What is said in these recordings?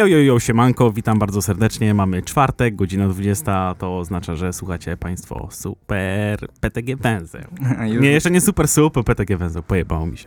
Yo, yo, yo, siemanko, witam bardzo serdecznie. Mamy czwartek, godzina 20, to oznacza, że słuchacie państwo super PTG Węzeł. Nie, jeszcze nie super super PTG Węzeł, pojebało mi się.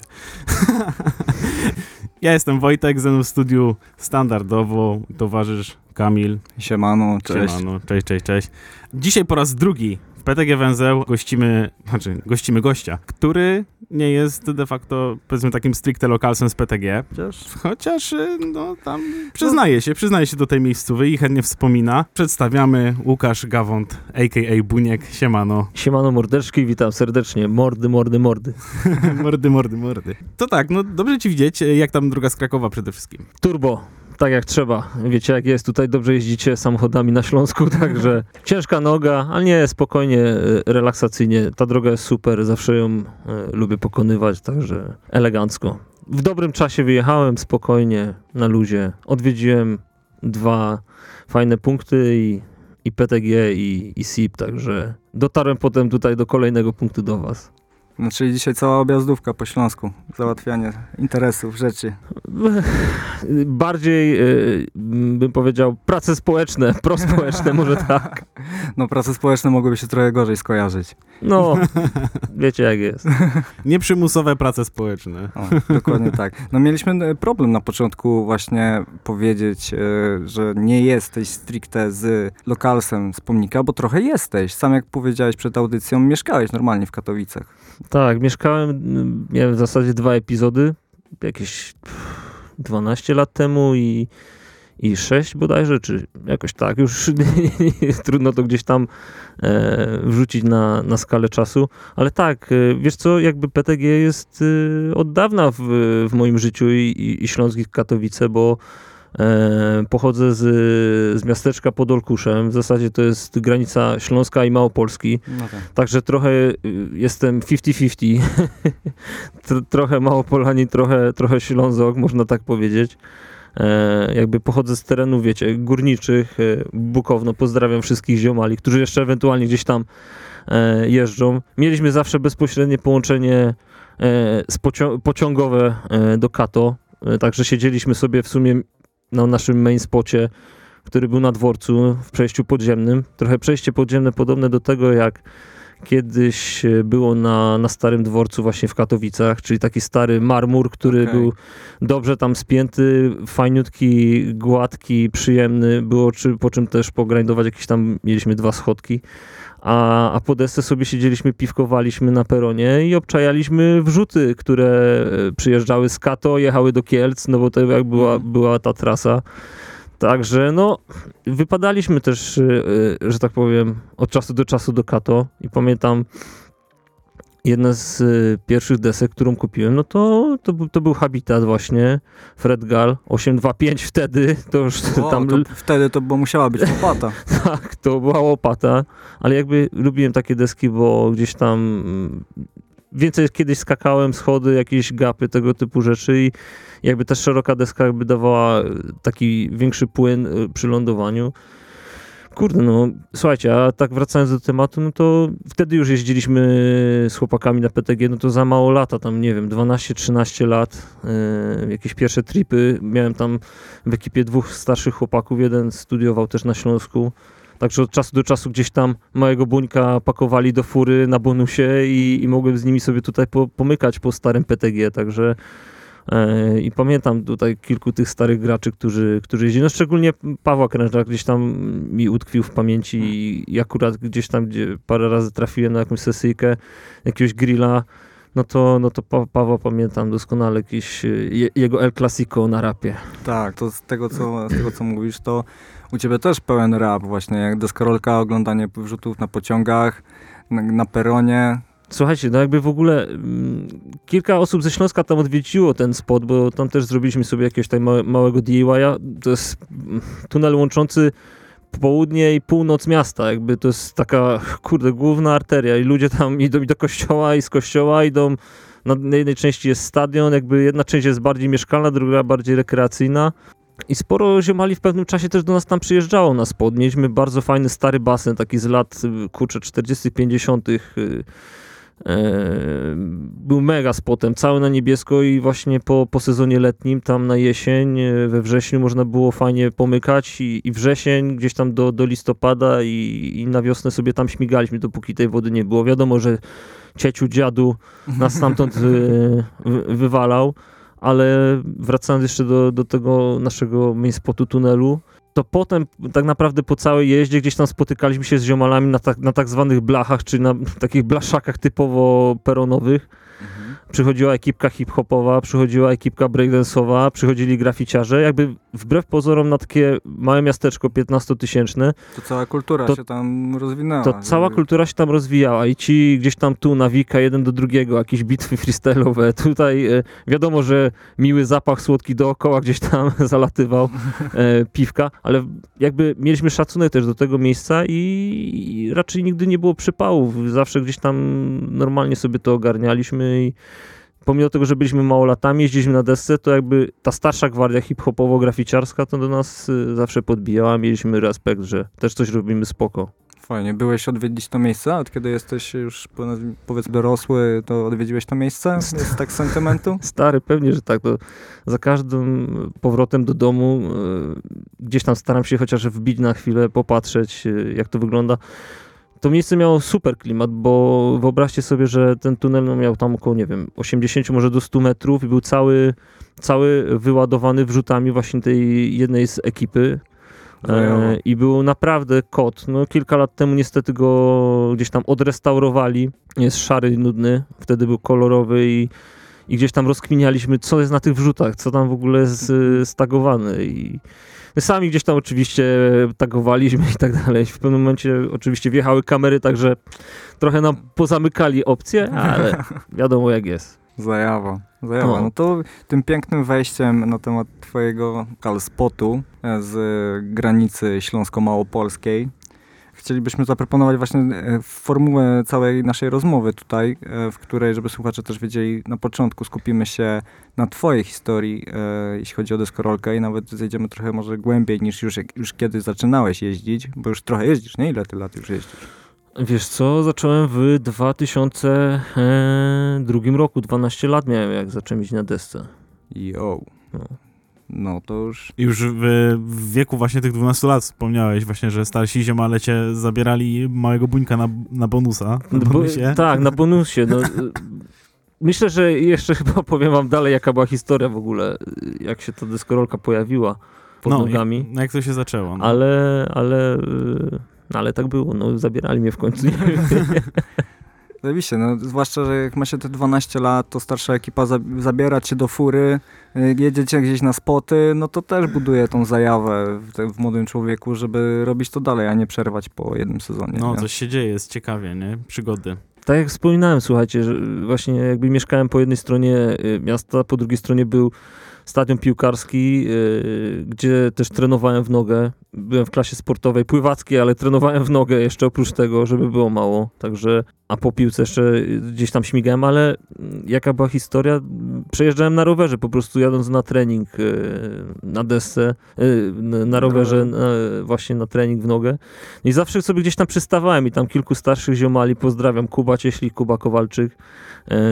ja jestem Wojtek, ze mną w studiu standardowo towarzysz Kamil. Siemano, cześć. Siemano, cześć, cześć, cześć. Dzisiaj po raz drugi PTG Węzeł gościmy, znaczy gościmy gościa, który nie jest de facto, powiedzmy, takim stricte lokalsem z PTG, Chociaż Chociaż, y, no tam przyznaje się, przyznaje się do tej miejscowej i chętnie wspomina. Przedstawiamy Łukasz Gawont, a.k.a. Buniek, siemano. Siemano mordeczki, witam serdecznie. Mordy, mordy, mordy. mordy, mordy, mordy. To tak, no dobrze ci widzieć, jak tam droga z Krakowa przede wszystkim. Turbo, tak jak trzeba. Wiecie jak jest, tutaj dobrze jeździcie samochodami na Śląsku, także ciężka noga, ale nie, spokojnie, e, relaksacyjnie. Ta droga jest super, zawsze ją e, lubię pokonywać, także elegancko. W dobrym czasie wyjechałem, spokojnie, na luzie. Odwiedziłem dwa fajne punkty i, i PTG i, i SIP, także dotarłem potem tutaj do kolejnego punktu do was. No, czyli dzisiaj cała objazdówka po Śląsku. Załatwianie interesów, rzeczy. bardziej y, bym powiedział prace społeczne, prospołeczne może tak. No prace społeczne mogłyby się trochę gorzej skojarzyć. No, wiecie jak jest. Nieprzymusowe prace społeczne. O, dokładnie tak. No mieliśmy e, problem na początku właśnie powiedzieć, e, że nie jesteś stricte z lokalsem z pomnika, bo trochę jesteś. Sam jak powiedziałeś przed audycją, mieszkałeś normalnie w Katowicach. Tak, mieszkałem, y, miałem w zasadzie dwa epizody, jakieś pff, 12 lat temu i, i 6 bodajże, czy jakoś tak, już trudno to gdzieś tam e, wrzucić na, na skalę czasu, ale tak, e, wiesz co, jakby PTG jest e, od dawna w, w moim życiu i, i, i Śląskich Katowice, bo pochodzę z, z miasteczka pod Olkuszem, w zasadzie to jest granica Śląska i Małopolski, No tak. Także trochę y, jestem 50-50. Tr- trochę Małopolanin, trochę, trochę Ślązok, można tak powiedzieć. E, jakby pochodzę z terenów, wiecie, górniczych, e, Bukowno. Pozdrawiam wszystkich ziomali, którzy jeszcze ewentualnie gdzieś tam e, jeżdżą. Mieliśmy zawsze bezpośrednie połączenie e, z pocio- pociągowe e, do Kato. E, także siedzieliśmy sobie w sumie na naszym main spocie, który był na dworcu w przejściu podziemnym. Trochę przejście podziemne podobne do tego, jak kiedyś e, było na, na starym dworcu właśnie w Katowicach, czyli taki stary marmur, który Okej. był dobrze tam spięty, fajniutki, gładki, przyjemny, było czy, po czym też pogrindować jakieś tam, mieliśmy dwa schodki, a, a po desce sobie siedzieliśmy, piwkowaliśmy na peronie i obczajaliśmy wrzuty, które e, przyjeżdżały z Kato, jechały do Kielc, no bo to jak była, była ta trasa. Także no, wypadaliśmy też, y, y, że tak powiem, od czasu do czasu do Kato i pamiętam jedna z y, pierwszych desek, którą kupiłem, no to, to, był- to był Habitat właśnie, Fred Gal, 825 wtedy, to już O, tam, to wtedy to bo musiała być łopata. tak, to była łopata, ale jakby lubiłem takie deski, bo gdzieś tam mm, więcej kiedyś skakałem, schody, jakieś gapy, tego typu rzeczy i jakby ta szeroka deska jakby dawała e, taki większy płyn e, przy lądowaniu. Kurde, no słuchajcie, a tak wracając do tematu, no to wtedy już jeździliśmy z chłopakami na PTG, no to za mało lata, tam nie wiem, 12-13 lat, e, jakieś pierwsze tripy, miałem tam w ekipie dwóch starszych chłopaków, jeden studiował też na Śląsku, Także od czasu do czasu gdzieś tam małego buńka pakowali do fury na bonusie i, i mogłem z nimi sobie tutaj po, pomykać po starym PTG, także i pamiętam tutaj kilku tych starych graczy, którzy, którzy jeździli, no szczególnie Pawła Kręża gdzieś tam mi utkwił w pamięci i, i akurat gdzieś tam, gdzie parę razy trafiłem na jakąś sesyjkę, jakiegoś grilla, no to, no to pa, Pawła pamiętam doskonale, jakiś e, je, jego El Clasico na rapie. Tak, to z tego, co, z tego co mówisz, to u ciebie też pełen rap właśnie, jak deskorolka, oglądanie wrzutów na pociągach, na, na peronie. Słuchajcie, no jakby w ogóle mm, kilka osób ze Śląska tam odwiedziło ten spot, bo tam też zrobiliśmy sobie jakiegoś tam małe, małego DIY-a. To jest mm, tunel łączący południe i północ miasta, jakby to jest taka, kurde, główna arteria i ludzie tam idą i do kościoła i z kościoła idą, na jednej części jest stadion, jakby jedna część jest bardziej mieszkalna, druga bardziej rekreacyjna. I sporo ziomali w pewnym czasie też do nas tam przyjeżdżało na spod. Mieliśmy bardzo fajny stary basen, taki z lat, y, kurczę, 40 50 y, e, był mega spotem, cały na niebiesko i właśnie po, po sezonie letnim, tam na jesień, e, we wrześniu można było fajnie pomykać i, i wrzesień gdzieś tam do, do listopada i, i na wiosnę sobie tam śmigaliśmy, dopóki tej wody nie było. Wiadomo, że cieciu, dziadu nas stamtąd wy, wy, wywalał, ale wracając jeszcze do, do tego naszego main spotu tunelu, to potem tak naprawdę po całej jeździe gdzieś tam spotykaliśmy się z ziomalami na tak, na tak zwanych blachach, czy na takich blaszakach typowo peronowych. Przychodziła ekipka hip-hopowa, przychodziła ekipka breakdance'owa, przychodzili graficiarze. Jakby wbrew pozorom na takie małe miasteczko 15-tysięczne, To cała kultura To- się tam rozwinęła. to cała kultura się tam rozwijała i ci gdzieś tam tu nawika jeden do drugiego, jakieś bitwy freestyle'owe. Tutaj e, wiadomo, że miły zapach słodki dookoła gdzieś tam zalatywał e, piwka, ale jakby mieliśmy szacunek też do tego miejsca i, raczej nigdy nie było przypałów. Zawsze gdzieś tam normalnie sobie to ogarnialiśmy i pomimo tego, że byliśmy małolatami, jeździliśmy na desce, to jakby ta starsza gwardia hip-hopowo-graficiarska to do nas y, zawsze podbijała. Mieliśmy respekt, że też coś robimy spoko. Fajnie. Byłeś odwiedzić to miejsce? Od kiedy jesteś już powiedzmy dorosły, to odwiedziłeś to miejsce? Jest tak sentymentu? Stary, pewnie, że tak. To za każdym powrotem do domu y, gdzieś tam staram się chociaż wbić na chwilę, popatrzeć, y, jak to wygląda. To miejsce miało super klimat, bo wyobraźcie sobie, że ten tunel no, miał tam około, nie wiem, 80 może do 100 metrów i był cały, cały wyładowany wrzutami właśnie tej jednej z ekipy. E, I był naprawdę kot. No, kilka lat temu niestety go gdzieś tam odrestaurowali. Jest szary, nudny. Wtedy był kolorowy i, i gdzieś tam rozkminialiśmy, co jest na tych wrzutach, co tam w ogóle jest y, stagowane. I my sami gdzieś tam oczywiście tagowaliśmy i tak dalej. W pewnym momencie oczywiście wjechały kamery, także trochę nam pozamykali opcje, ale wiadomo jak jest. Zajawa. Zajawa. No. No to tym pięknym wejściem na temat twojego kalspotu e, z granicy śląsko-małopolskiej chcielibyśmy zaproponować właśnie e, formułę całej naszej rozmowy tutaj, e, w której, żeby słuchacze też wiedzieli, na początku skupimy się na twojej historii, jeśli chodzi o deskorolkę i nawet zejdziemy trochę może głębiej niż już, już kiedy zaczynałeś jeździć, bo już trochę jeździsz, nie? Ile ty lat już jeździsz? Wiesz co, zacząłem w 2002 roku, 12 lat miałem jak zacząłem iść na desce. Jo. No. No to już Już w, w wieku właśnie tych 12 lat wspomniałeś właśnie, że starsi ziomale cię zabierali małego buńka na, na bonusa. Na No bo- bonusie. tak, na bonusie. No, y, myślę, że jeszcze chyba powiem wam dalej, jaka była historia w ogóle, jak się ta deskorolka pojawiła pod no, nogami. Jak, jak to się zaczęło. No. Ale, ale, y, no, ale tak było, no zabierali mnie w końcu. Oczywiście, no, zwłaszcza, że jak ma się te 12 lat, to starsza ekipa za, zabiera cię do fury, y, jedziecie gdzieś na spoty, no to też buduje tą zajawę w, w młodym człowieku, żeby robić to dalej, a nie przerwać po jednym sezonie. No, nie? coś się dzieje, jest ciekawie, nie? Przygody. Tak jak wspominałem, słuchajcie, że właśnie jakby mieszkałem po jednej stronie y, miasta, po drugiej stronie był stadion piłkarski, y, gdzie też trenowałem w nogę. Byłem w klasie sportowej pływackiej, ale trenowałem w nogę jeszcze oprócz tego, żeby było mało. Także, a po piłce jeszcze gdzieś tam śmigałem, ale mm, jaka była historia? Przejeżdżałem na rowerze, po prostu jadąc na trening y, na desce, y, na- rowerze, właśnie na trening w nogę. I zawsze sobie gdzieś tam przystawałem i tam kilku starszych ziomali, pozdrawiam, Kuba Cieśli, Kuba Kowalczyk,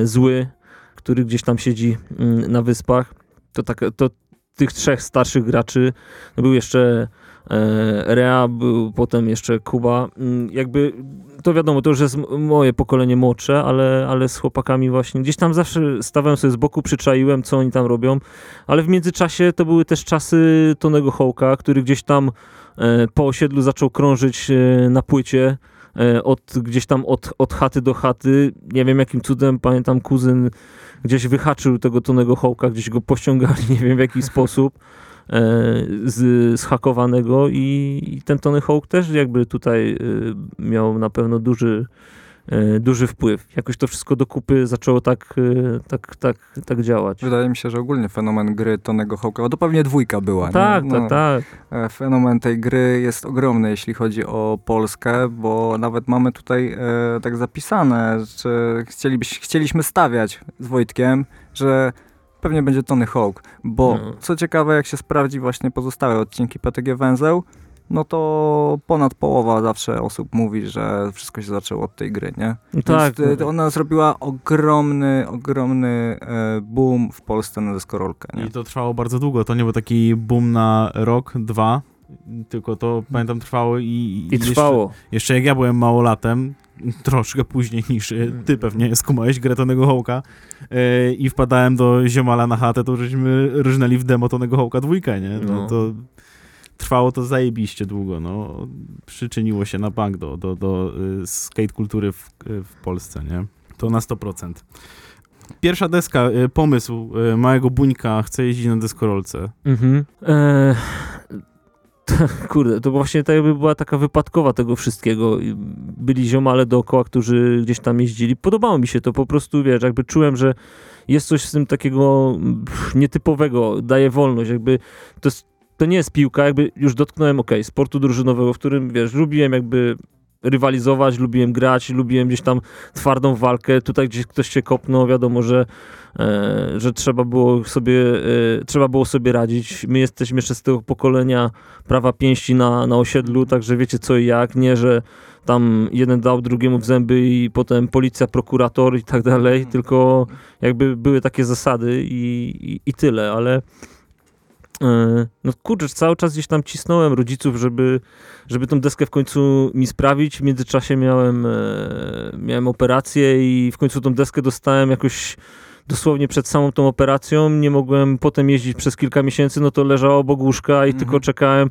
Zły, który gdzieś tam siedzi mm, na wyspach. To, tak, to tych trzech starszych graczy, no był jeszcze e, Rea, był potem jeszcze Kuba. Mm, Jakby to wiadomo, to już jest moje pokolenie młodsze, ale, ale z chłopakami właśnie gdzieś tam zawsze stawałem sobie z boku, przyczaiłem, co oni tam robią, ale w międzyczasie to były też czasy Tonego Hołka, który gdzieś tam e, po osiedlu zaczął krążyć e, na płycie od, gdzieś tam od, od chaty do chaty. Nie wiem jakim cudem, pamiętam kuzyn gdzieś wyhaczył tego Tonego Hołka, gdzieś go pościągali, nie wiem w jaki sposób e, z, zhakowanego i, i ten Tony Hawk też jakby tutaj e, miał na pewno duży e, duży wpływ. Jakoś to wszystko do kupy zaczęło tak, e, tak, tak, tak działać. Wydaje mi się, że ogólnie fenomen gry Tonego Hawka, bo to pewnie dwójka była? Tak, No, tak, tak. e, Fenomen tej gry jest ogromny, jeśli chodzi o Polskę, bo nawet mamy tutaj e, tak zapisane, że chcieliśmy stawiać z Wojtkiem, że pewnie będzie Tony Hawk, bo No. co ciekawe, jak się sprawdzi właśnie pozostałe odcinki PTG Węzeł, no to ponad połowa zawsze osób mówi, że wszystko się zaczęło od tej gry, nie? No tak. Więc, e, ona zrobiła ogromny, ogromny e, boom w Polsce na deskorolkę, nie? I to trwało bardzo długo. To nie był taki boom na rok, dwa, tylko to pamiętam trwało i, I trwało. Jeszcze, jeszcze jak ja byłem małolatem, troszkę później niż e, ty pewnie skumałeś grę Tonego Hołka e, i wpadałem do ziomala na chatę, to żeśmy ryżnęli w demo Tonego Hołka dwójkę, nie? No, No. to trwało to zajebiście długo, no. Przyczyniło się na bank do, do, do y, skate kultury w, w Polsce, nie? To na 100%. Pierwsza deska, y, pomysł y, małego buńka, chce jeździć na deskorolce. Mhm. E, kurde, to właśnie tak jakby była taka wypadkowa tego wszystkiego. Byli ziomale dookoła, którzy gdzieś tam jeździli. Podobało mi się to po prostu, wiesz, jakby czułem, że jest coś z tym takiego nietypowego, daje wolność, jakby to, jest, to nie jest piłka, jakby już dotknąłem, okej, sportu drużynowego, w którym, wiesz, lubiłem jakby rywalizować, lubiłem grać, lubiłem gdzieś tam twardą walkę, tutaj gdzieś ktoś się kopnął, wiadomo, że e, że trzeba było sobie e, trzeba było sobie radzić. My jesteśmy jeszcze z tego pokolenia prawa pięści na, na osiedlu, także wiecie co i jak, nie, że tam jeden dał drugiemu w zęby i potem policja, prokurator i tak dalej, tylko jakby były takie zasady i, i, i tyle, ale no kurczę, cały czas gdzieś tam cisnąłem rodziców, żeby, żeby tą deskę w końcu mi sprawić. W międzyczasie miałem, e, miałem operację i w końcu tą deskę dostałem jakoś dosłownie przed samą tą operacją. Nie mogłem potem jeździć przez kilka miesięcy, no to leżało obok łóżka i Mhm. tylko czekałem.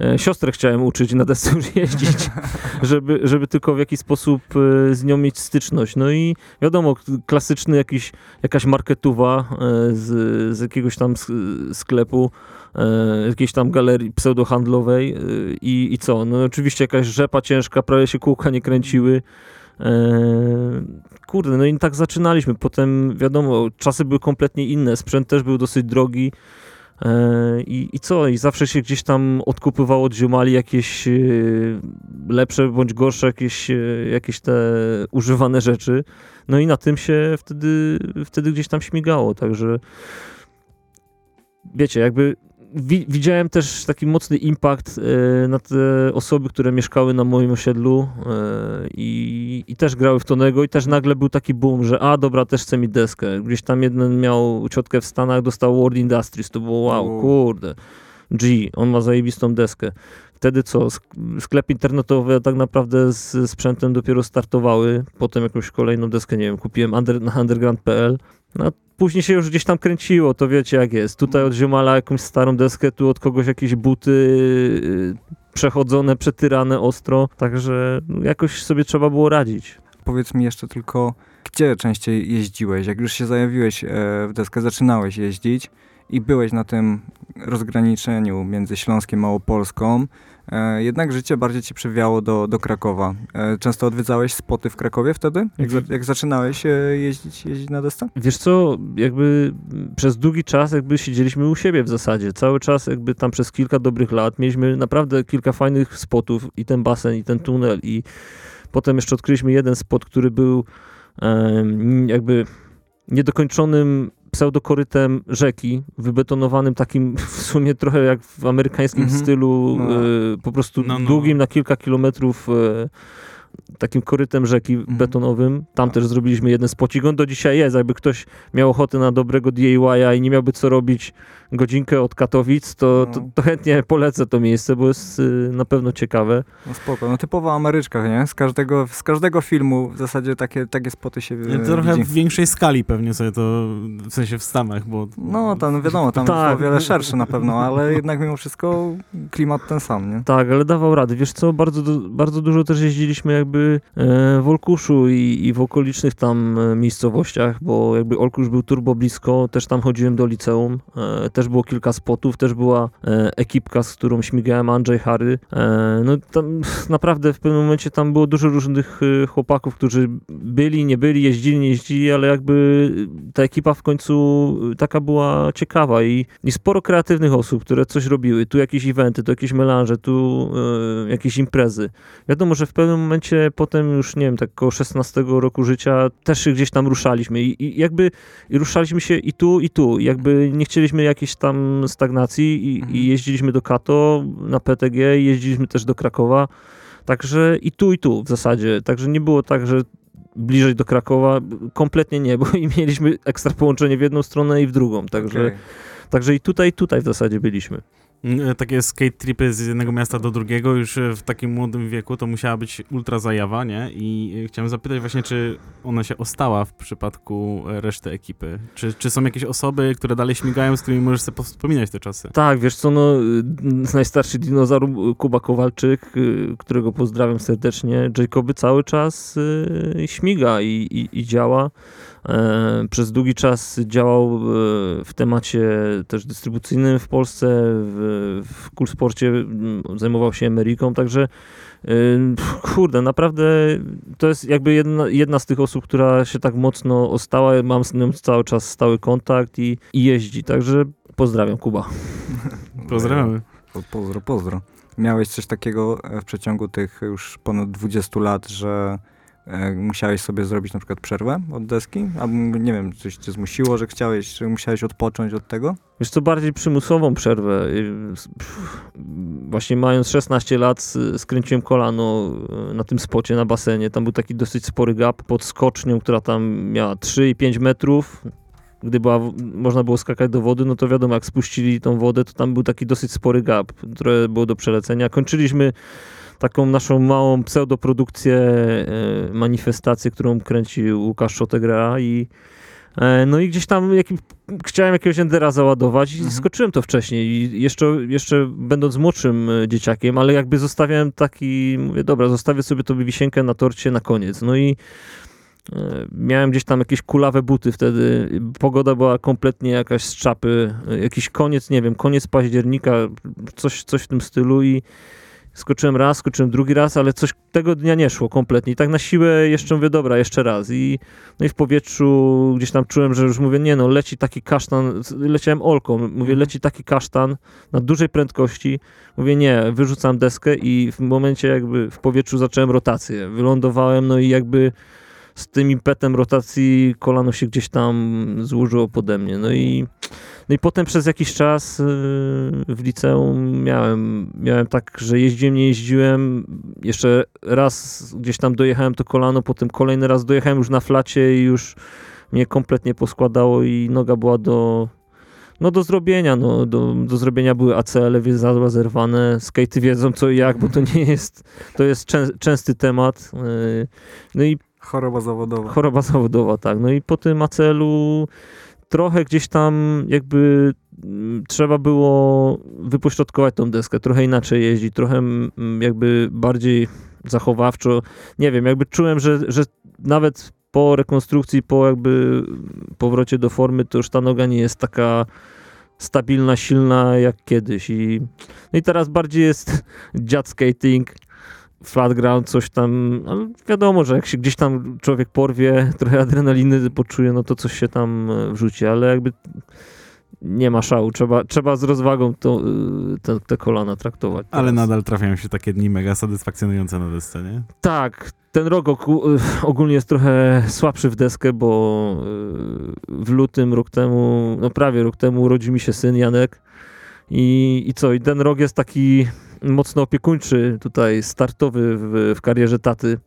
E, Siostrę chciałem uczyć na desce już jeździć, żeby, żeby tylko w jakiś sposób e, z nią mieć styczność. No i wiadomo, klasyczny jakiś, jakaś marketuwa e, z, z jakiegoś tam sklepu, jakiejś tam galerii pseudohandlowej i, i co? No oczywiście jakaś rzepa ciężka, prawie się kółka nie kręciły. Kurde, no i tak zaczynaliśmy. Potem wiadomo, czasy były kompletnie inne, sprzęt też był dosyć drogi. E, I, I co? I zawsze się gdzieś tam odkupywało od ziomali jakieś e, lepsze bądź gorsze jakieś, e, jakieś te używane rzeczy. No i na tym się wtedy, wtedy gdzieś tam śmigało, także wiecie, jakby wi widziałem też taki mocny impact e, na te osoby, które mieszkały na moim osiedlu e, i, też grały w Tonego i też nagle był taki boom, że a dobra, też chcę mieć deskę. Gdzieś tam jeden miał ciotkę w Stanach, dostał World Industries, to było wow, kurde. G, on ma zajebistą deskę. Wtedy co, sk- sklepy internetowe tak naprawdę z sprzętem dopiero startowały. Potem jakąś kolejną deskę, nie wiem, kupiłem under, na underground.pl. No, później się już gdzieś tam kręciło, to wiecie jak jest. Tutaj od ziomala jakąś starą deskę, tu od kogoś jakieś buty yy, przechodzone, przetyrane ostro. Także no, jakoś sobie trzeba było radzić. Powiedz mi jeszcze tylko, gdzie częściej jeździłeś? Jak już się zajawiłeś e, w deskę, zaczynałeś jeździć i byłeś na tym rozgraniczeniu między Śląskiem a Małopolską, jednak życie bardziej ci przywiało do, do Krakowa. E, często odwiedzałeś spoty w Krakowie wtedy, jak, za, jak zaczynałeś e, jeździć, jeździć na desce? Wiesz co, jakby przez długi czas jakby siedzieliśmy u siebie w zasadzie. Cały czas jakby tam przez kilka dobrych lat mieliśmy naprawdę kilka fajnych spotów i ten basen, i ten tunel i potem jeszcze odkryliśmy jeden spot, który był jakby niedokończonym pseudokorytem rzeki, wybetonowanym takim w sumie trochę jak w amerykańskim Mhm. stylu, No. e, po prostu No, no. długim na kilka kilometrów e, takim korytem rzeki Mhm. betonowym. Tam też zrobiliśmy jeden spocik. On do dzisiaj jest. Jakby ktoś miał ochotę na dobrego DIY-a i nie miałby co robić godzinkę od Katowic, to, No. to, to chętnie polecę to miejsce, bo jest y, na pewno ciekawe. No spoko, no typowa Ameryczka, nie? Z każdego, z każdego filmu w zasadzie takie, takie spoty się e, Trochę widzi. w większej skali pewnie sobie to, w sensie w Stanach, bo... No, tam wiadomo, tam Tak. jest o wiele szersze na pewno, ale jednak mimo wszystko klimat ten sam, nie? Tak, ale dawał radę. Wiesz co, bardzo, bardzo dużo też jeździliśmy jakby jakby e, w Olkuszu i, i w okolicznych tam e, miejscowościach, bo jakby Olkusz był turbo blisko, też tam chodziłem do liceum, e, też było kilka spotów, też była e, ekipka, z którą śmigałem, Andrzej Harry. E, no tam naprawdę w pewnym momencie tam było dużo różnych e, chłopaków, którzy byli, nie byli, jeździli, nie jeździli, ale jakby ta ekipa w końcu taka była ciekawa i, i sporo kreatywnych osób, które coś robiły. Tu jakieś eventy, tu jakieś melanże, tu e, jakieś imprezy. Wiadomo, że w pewnym momencie potem już, nie wiem, tak około 16 roku życia też gdzieś tam ruszaliśmy i, i jakby i ruszaliśmy się i tu, i tu. Jakby nie chcieliśmy jakiejś tam stagnacji i, Mhm. i jeździliśmy do Kato na PTG, jeździliśmy też do Krakowa. Także i tu, i tu w zasadzie. Także nie było tak, że bliżej do Krakowa. Kompletnie nie, bo i mieliśmy ekstra połączenie w jedną stronę i w drugą. Także, Okej. także i tutaj, i tutaj w zasadzie byliśmy. Mm, Takie skate tripy z jednego miasta do drugiego już e, w takim młodym wieku to musiała być ultra zajawa, nie? I e, chciałem zapytać właśnie, czy ona się ostała w przypadku e, reszty ekipy? Czy, czy są jakieś osoby, które dalej śmigają, z którymi możesz sobie wspominać te czasy? Tak, wiesz co, no, y, najstarszy dinozaur y, Kuba Kowalczyk, y, którego pozdrawiam serdecznie, Jacoby cały czas śmiga i, i, i działa. E, Przez długi czas działał e, w temacie też dystrybucyjnym w Polsce, w, w Kulsporcie mm, zajmował się Ameryką, także pff, kurde, naprawdę to jest jakby jedna, jedna z tych osób, która się tak mocno ostała, mam z nią cały czas stały kontakt i, i jeździ, także pozdrawiam Kuba. Pozdrawiamy. Po- Pozdro, pozdro. Miałeś coś takiego e, w przeciągu tych już ponad 20 lat, że e, musiałeś sobie zrobić na przykład przerwę od deski? Albo nie wiem, coś cię zmusiło, że chciałeś, że musiałeś odpocząć od tego? Wiesz co, bardziej przymusową przerwę. Właśnie mając 16 lat skręciłem kolano y, na tym spocie, na basenie. Tam był taki dosyć spory gap pod skocznią, która tam miała 3,5 metrów. Gdy była, można było skakać do wody, no to wiadomo, jak spuścili tą wodę, to tam był taki dosyć spory gap, które było do przelecenia. Kończyliśmy taką naszą małą pseudoprodukcję, e, manifestację, którą kręcił Łukasz Szotegra i e, no i gdzieś tam jakim, chciałem jakiegoś endera załadować i Mhm. skoczyłem to wcześniej i jeszcze, jeszcze będąc młodszym e, dzieciakiem, ale jakby zostawiałem taki, mówię, dobra, zostawię sobie to wisienkę na torcie na koniec. No i miałem gdzieś tam jakieś kulawe buty wtedy, pogoda była kompletnie jakaś z czapy, jakiś koniec, nie wiem, koniec października, coś, coś w tym stylu i skoczyłem raz, skoczyłem drugi raz, ale coś tego dnia nie szło kompletnie. I tak na siłę jeszcze mówię, dobra, jeszcze raz. I no i w powietrzu gdzieś tam czułem, że już mówię, nie no, leci taki kasztan, leciałem olką, mówię, leci taki kasztan na dużej prędkości, mówię, nie, wyrzucam deskę i w momencie jakby w powietrzu zacząłem rotację, wylądowałem, no i jakby z tym impetem rotacji kolano się gdzieś tam złożyło pode mnie, no i no i potem przez jakiś czas yy, w liceum miałem, miałem tak, że jeździłem, nie jeździłem. Jeszcze raz gdzieś tam dojechałem to kolano, potem kolejny raz dojechałem już na flacie i już mnie kompletnie poskładało i noga była do, no do zrobienia. No, do, do zrobienia były ACL-y wiedza zerwane, skatey wiedzą co i jak, bo to nie jest, to jest czę, częsty temat. Yy, no i Choroba zawodowa. Choroba zawodowa, tak. No i po tym ACL-u trochę gdzieś tam jakby mm, trzeba było wypośrodkować tą deskę, trochę inaczej jeździć, trochę mm, jakby bardziej zachowawczo. Nie wiem, jakby czułem, że, że nawet po rekonstrukcji, po jakby powrocie do formy, to już ta noga nie jest taka stabilna, silna jak kiedyś. I, no i teraz bardziej jest dziad skating, flat ground, coś tam, ale wiadomo, że jak się gdzieś tam człowiek porwie, trochę adrenaliny poczuje, no to coś się tam e, wrzuci, ale jakby nie ma szału, trzeba, trzeba z rozwagą to, y, te, te kolana traktować. Ale teraz. nadal trafiają się takie dni mega satysfakcjonujące na desce, nie? Tak, ten rok y, ogólnie jest trochę słabszy w deskę, bo w lutym rok temu, no prawie rok temu urodził mi się syn Janek i, i co, i ten rok jest taki mocno opiekuńczy tutaj, startowy w, w karierze taty.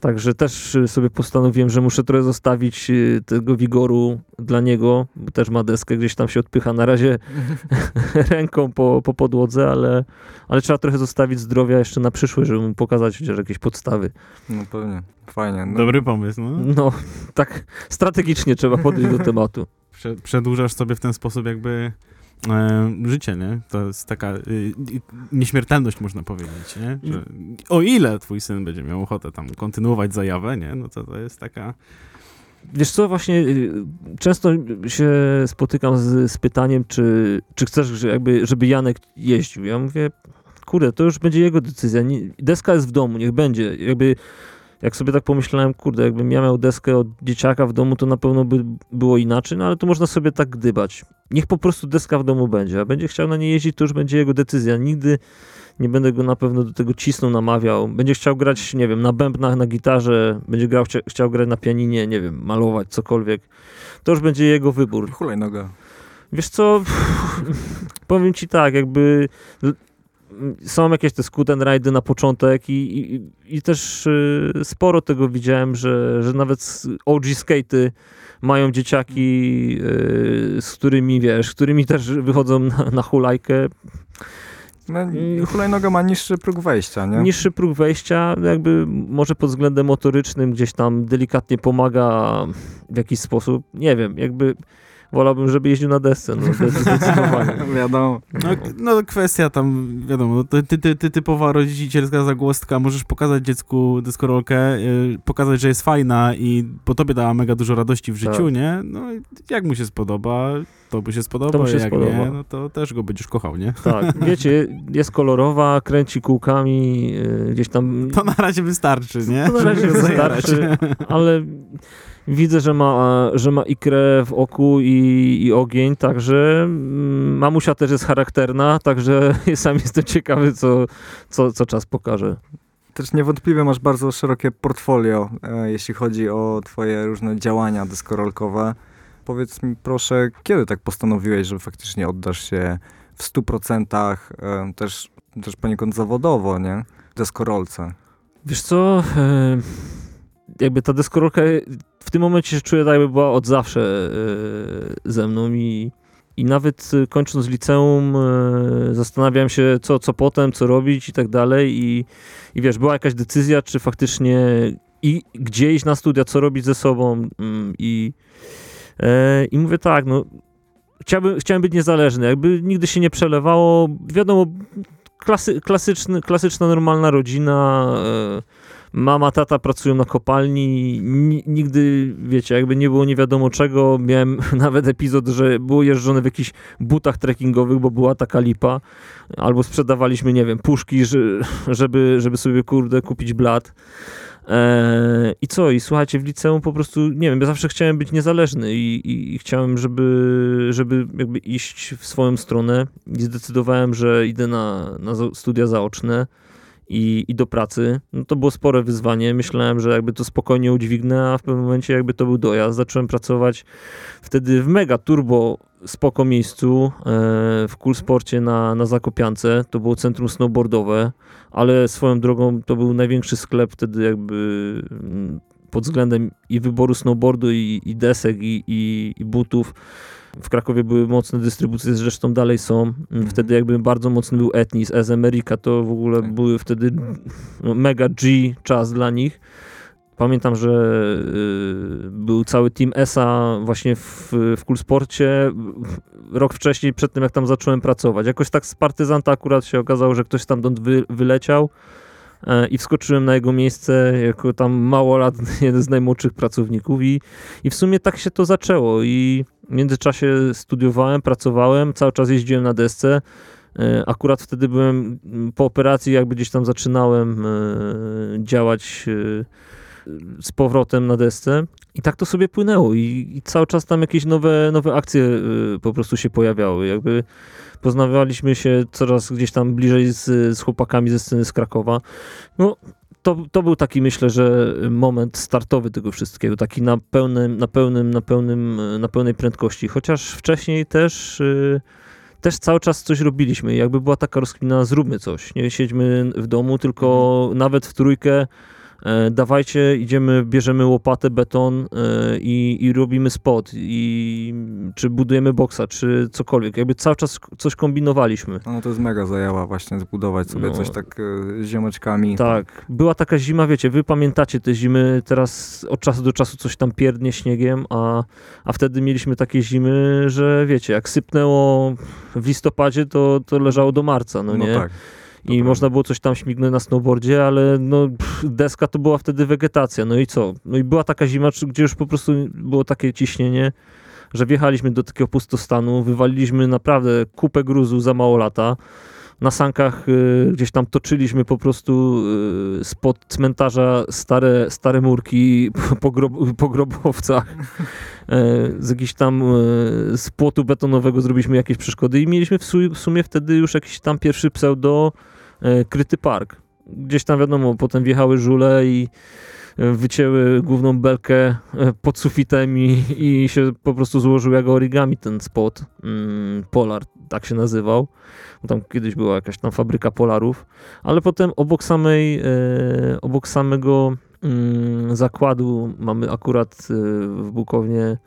Także też sobie postanowiłem, że muszę trochę zostawić y, tego wigoru dla niego, bo też ma deskę, gdzieś tam się odpycha na razie ręką po, po podłodze, ale, ale trzeba trochę zostawić zdrowia jeszcze na przyszłość, żeby mu pokazać chociaż jakieś podstawy. No pewnie. Fajnie. No, Dobry pomysł, no. No, tak strategicznie trzeba podejść do tematu. Prze- Przedłużasz sobie w ten sposób jakby życie, nie? To jest taka y, y, nieśmiertelność, można powiedzieć, nie? Że o ile twój syn będzie miał ochotę tam kontynuować zajawę, nie? No to to jest taka... Wiesz co, właśnie y, często się spotykam z, z pytaniem, czy, czy chcesz, że jakby, żeby Janek jeździł. Ja mówię, kurde, to już będzie jego decyzja. Deska jest w domu, niech będzie. Jakby, jak sobie tak pomyślałem, kurde, jakbym ja miał deskę od dzieciaka w domu, to na pewno by było inaczej, no ale to można sobie tak gdybać. Niech po prostu deska w domu będzie, a będzie chciał na niej jeździć, to już będzie jego decyzja. Nigdy nie będę go na pewno do tego cisnął, namawiał. Będzie chciał grać, nie wiem, na bębnach, na gitarze, będzie grał, chcia, chciał grać na pianinie, nie wiem, malować, cokolwiek. To już będzie jego wybór. Hulajnoga. Wiesz co, powiem ci tak, jakby są jakieś te scooter rajdy na początek i, i, i też y, sporo tego widziałem, że, że nawet OG skaty mają dzieciaki, y, z którymi, wiesz, którymi też wychodzą na, na hulajkę. No, hulajnoga ma niższy próg wejścia, nie? Niższy próg wejścia, jakby może pod względem motorycznym gdzieś tam delikatnie pomaga w jakiś sposób. Nie wiem, jakby wolałbym, żeby jeździł na desce, no zdecydowanie. Wiadomo. No, no kwestia tam, wiadomo, no, ty, ty, ty, ty, typowa rodzicielska zagłostka, możesz pokazać dziecku dyskorolkę, y, pokazać, że jest fajna i po tobie dała mega dużo radości w życiu, Tak. nie? No i jak mu się spodoba, to by się spodoba, To mu się jak spodoba. nie, no to też go będziesz kochał, nie? Tak, wiecie, jest kolorowa, kręci kółkami, yy, gdzieś tam, To na razie wystarczy, nie? To na razie wystarczy. ale widzę, że ma, że ma i krew w oku i, i ogień, także mm, mamusia też jest charakterna, także sam jestem ciekawy, co, co, co czas pokaże. Też niewątpliwie masz bardzo szerokie portfolio, e, jeśli chodzi o twoje różne działania deskorolkowe. Powiedz mi proszę, kiedy tak postanowiłeś, że faktycznie oddasz się w 100% e, też, też poniekąd zawodowo, nie? Deskorolce. Wiesz co, e, jakby ta deskorolka w tym momencie się czuję tak, jakby była od zawsze e, ze mną i, i nawet e, kończąc liceum e, zastanawiałem się, co, co potem, co robić i tak dalej i, i wiesz, była jakaś decyzja, czy faktycznie i gdzie iść na studia, co robić ze sobą mm, i, i mówię tak, no chciałbym, chciałem być niezależny, jakby nigdy się nie przelewało, wiadomo, klasy, klasyczny, klasyczna, normalna rodzina, mama, tata pracują na kopalni, ni- nigdy, wiecie, jakby nie było nie wiadomo czego, miałem nawet epizod, że było jeżdżone w jakichś butach trekkingowych, bo była taka lipa, albo sprzedawaliśmy, nie wiem, puszki, że, żeby, żeby sobie, kurde, kupić blat. Eee, I co? I słuchajcie, w liceum po prostu, nie wiem, ja zawsze chciałem być niezależny i, i, i chciałem, żeby, żeby jakby iść w swoją stronę i zdecydowałem, że idę na, na studia zaoczne i, i do pracy. No to było spore wyzwanie. Myślałem, że jakby to spokojnie udźwignę, a w pewnym momencie jakby to był dojazd. Zacząłem pracować wtedy w mega turbo spoko miejscu e, w Cool Sporcie na, na Zakopiance. To było centrum snowboardowe, ale swoją drogą to był największy sklep wtedy jakby mm, pod względem i wyboru snowboardu i, i desek i, i, i butów. W Krakowie były mocne dystrybucje, zresztą dalej są. Mhm. Wtedy jakby bardzo mocny był Etnis, S America, to w ogóle Tak. były wtedy no, mega G czas dla nich. Pamiętam, że y, był cały team ESA właśnie w, w Kulsporcie rok wcześniej, przed tym jak tam zacząłem pracować. Jakoś tak z partyzanta akurat się okazało, że ktoś stamtąd wy, wyleciał i wskoczyłem na jego miejsce jako tam małolatny, jeden z najmłodszych pracowników i, i w sumie tak się to zaczęło i w międzyczasie studiowałem, pracowałem, cały czas jeździłem na desce. E, Akurat wtedy byłem po operacji, jakby gdzieś tam zaczynałem e, działać e, z powrotem na desce. I tak to sobie płynęło i, i cały czas tam jakieś nowe, nowe akcje po prostu się pojawiały. Jakby poznawaliśmy się coraz gdzieś tam bliżej z, z chłopakami ze sceny z Krakowa. No, to, to był taki, myślę, że moment startowy tego wszystkiego, taki na pełnym, na pełnym, na pełnym, na pełnej prędkości. Chociaż wcześniej też, y, też cały czas coś robiliśmy. Jakby była taka rozkmina, zróbmy coś. Nie siedźmy w domu, tylko nawet w trójkę dawajcie, idziemy, bierzemy łopatę, beton e, i, i robimy spot, i czy budujemy boksa, czy cokolwiek. Jakby cały czas coś kombinowaliśmy. No to jest mega zajęła właśnie zbudować sobie No. coś tak e, z ziomeczkami. Tak, była taka zima, wiecie, wy pamiętacie te zimy, teraz od czasu do czasu coś tam pierdnie śniegiem, a, a wtedy mieliśmy takie zimy, że wiecie, jak sypnęło w listopadzie, to, to leżało do marca, no, nie? tak. I można było coś tam śmignąć na snowboardzie, ale no, pff, deska to była wtedy wegetacja. No i co? No i była taka zima, gdzie już po prostu było takie ciśnienie, że wjechaliśmy do takiego pustostanu, wywaliliśmy naprawdę kupę gruzu za mało lata. Na sankach y, gdzieś tam toczyliśmy po prostu y, spod cmentarza stare, stare murki po, grob, po grobowcach. E, z jakiś tam z płotu betonowego zrobiliśmy jakieś przeszkody i mieliśmy w, su- w sumie wtedy już jakiś tam pierwszy pseudo kryty park. Gdzieś tam wiadomo, potem wjechały żule i e, wycięły główną belkę e, pod sufitem i, i się po prostu złożył jak origami ten spot. Mm, Polar, tak się nazywał. Tam kiedyś była jakaś tam fabryka polarów, ale potem obok samej, e, obok samego mm, zakładu mamy akurat e, w Bukownie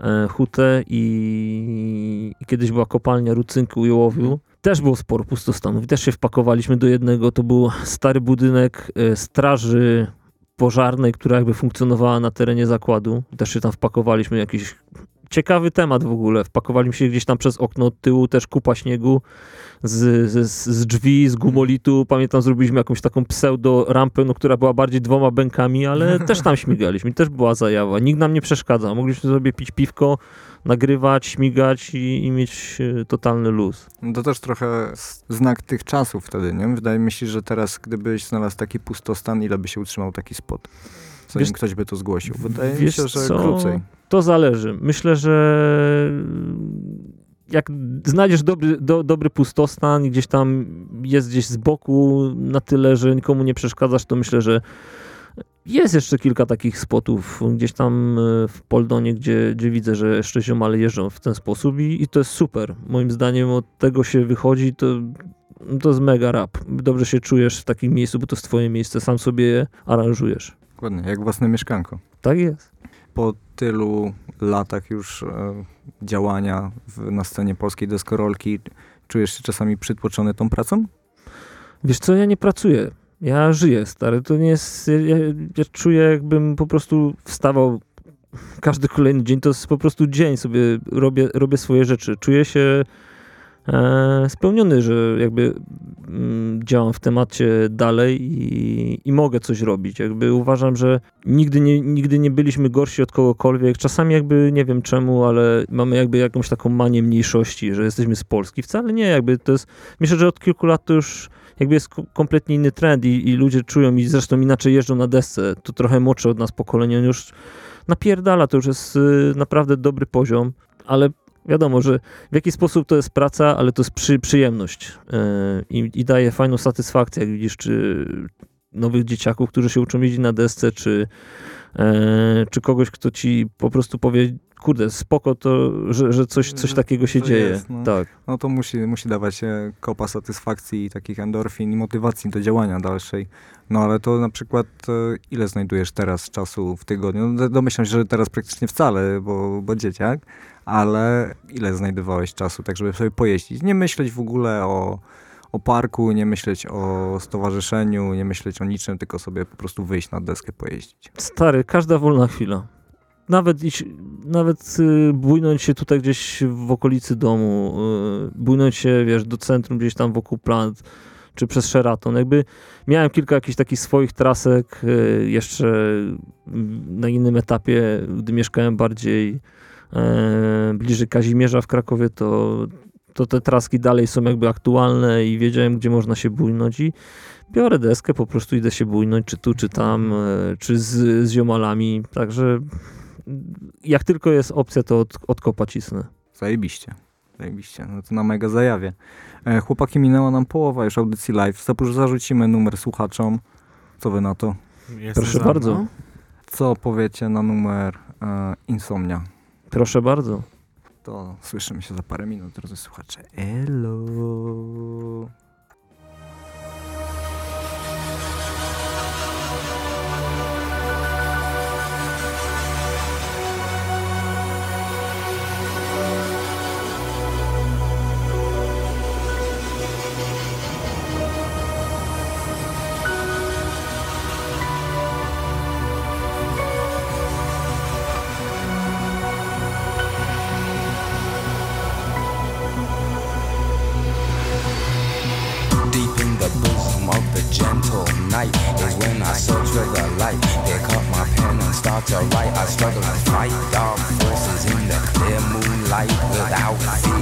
e, hutę i, i kiedyś była kopalnia rucynku i ołowiu. Też było sporo pustostanów też się wpakowaliśmy do jednego. To był stary budynek e, straży pożarnej, która jakby funkcjonowała na terenie zakładu. Też się tam wpakowaliśmy jakiś ciekawy temat w ogóle. Wpakowaliśmy się gdzieś tam przez okno od tyłu, też kupa śniegu z, z, z drzwi, z gumolitu. Pamiętam, zrobiliśmy jakąś taką pseudo rampę, no, która była bardziej dwoma bękami, ale też tam śmigaliśmy. Też była zajawa. Nikt nam nie przeszkadzał. Mogliśmy sobie pić piwko, nagrywać, śmigać i, i mieć e, totalny luz. No to też trochę znak tych czasów wtedy, nie? Wydaje mi się, że teraz gdybyś znalazł taki pustostan, ile by się utrzymał taki spot? Zanim Wiesz- ktoś by to zgłosił. Wydaje mi się, że co? krócej. To zależy. Myślę, że jak znajdziesz dobry, do, dobry pustostan i gdzieś tam jest gdzieś z boku na tyle, że nikomu nie przeszkadzasz, to myślę, że jest jeszcze kilka takich spotów gdzieś tam e, w Poldonie, gdzie, gdzie widzę, że jeszcze ziomale jeżdżą w ten sposób i, i to jest super. Moim zdaniem od tego się wychodzi, to, to jest mega rap. Dobrze się czujesz w takim miejscu, bo to jest twoje miejsce, sam sobie je aranżujesz. Dokładnie, jak własne mieszkanko. Tak jest. Po tylu latach już e, działania w, na scenie polskiej deskorolki, czujesz się czasami przytłoczony tą pracą? Wiesz co, ja nie pracuję. Ja żyję, stary. To nie jest. Ja, ja, czuję, jakbym po prostu wstawał każdy kolejny dzień. To jest po prostu dzień sobie robię, robię swoje rzeczy. Czuję się spełniony, że jakby mm, działam w temacie dalej i, i mogę coś robić. Jakby uważam, że nigdy nie, nigdy nie byliśmy gorsi od kogokolwiek. Czasami jakby nie wiem czemu, ale mamy jakby jakąś taką manię mniejszości, że jesteśmy z Polski. Wcale nie, jakby to jest. Myślę, że od kilku lat to już jakby jest ko- kompletnie inny trend i, i ludzie czują i zresztą inaczej jeżdżą na desce. To trochę młodsze od nas pokolenie, on już napierdala, to już jest y, naprawdę dobry poziom, ale wiadomo, że w jaki sposób to jest praca, ale to jest przy, przyjemność y, i, i daje fajną satysfakcję, jak widzisz, czy nowych dzieciaków, którzy się uczą jeździć na desce, czy, e, czy kogoś, kto ci po prostu powie, kurde, spoko to, że, że coś, coś Że- takiego się dzieje. jest, no. Tak. No to musi, musi dawać e, kopa satysfakcji i takich endorfin i motywacji do działania dalszej. No ale to na przykład e, ile znajdujesz teraz czasu w tygodniu? No, domyślam się, że teraz praktycznie wcale, bo, bo dzieciak, ale ile znajdowałeś czasu tak, żeby sobie pojeździć? Nie myśleć w ogóle o, o parku, nie myśleć o stowarzyszeniu, nie myśleć o niczym, tylko sobie po prostu wyjść na deskę, pojeździć. Stary, każda wolna chwila. Nawet iść, nawet y, bujnąć się tutaj gdzieś w okolicy domu, y, bujnąć się, wiesz, do centrum gdzieś tam wokół plant, czy przez Sheraton. Jakby miałem kilka jakichś takich swoich trasek y, jeszcze na innym etapie, gdy mieszkałem bardziej e, bliżej Kazimierza w Krakowie, to, to te traski dalej są jakby aktualne i wiedziałem, gdzie można się bujnąć i biorę deskę, po prostu idę się bujnąć, czy tu, czy tam, e, czy z, z ziomalami, także jak tylko jest opcja, to od, od kopa cisnę. Zajebiście. Zajebiście. No to na mega zajawie. E, chłopaki, minęła nam połowa już audycji live. Zarzucimy numer słuchaczom. Co wy na to? Jestem Proszę bardzo. Co powiecie na numer e, Insomnia? Proszę bardzo. To słyszymy się za parę minut, drodzy słuchacze. Elo. To write. I struggle to fight dark forces in the clear moonlight without fear.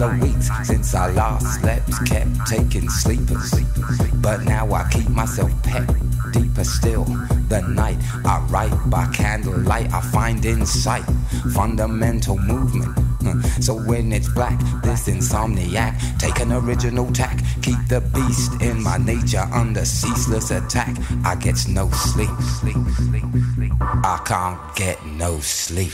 Of weeks since I last slept, kept taking sleepers. But now I keep myself pet deeper still. The night I write by candlelight, I find insight, fundamental movement. So when it's black, this insomniac, take an original tack, keep the beast in my nature under ceaseless attack. I get no sleep. I can't get no sleep.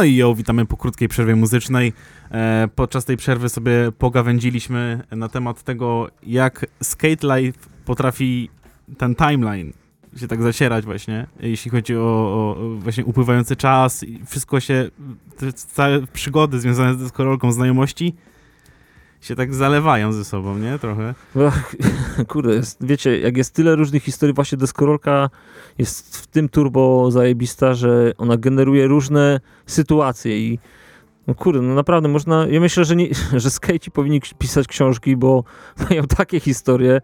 No i ją witamy po krótkiej przerwie muzycznej. E, podczas tej przerwy sobie pogawędziliśmy na temat tego, jak Skate Life potrafi ten timeline się tak zacierać właśnie, jeśli chodzi o, o właśnie upływający czas i wszystko się, te przygody związane z deskorolką, znajomości się tak zalewają ze sobą, nie? Trochę. Ach, Kurde, jest, wiecie, jak jest tyle różnych historii, właśnie deskorolka jest w tym turbo zajebista, że ona generuje różne sytuacje i no kurde, no naprawdę można, ja myślę, że, nie, że skejci powinni pisać książki, bo mają takie historie,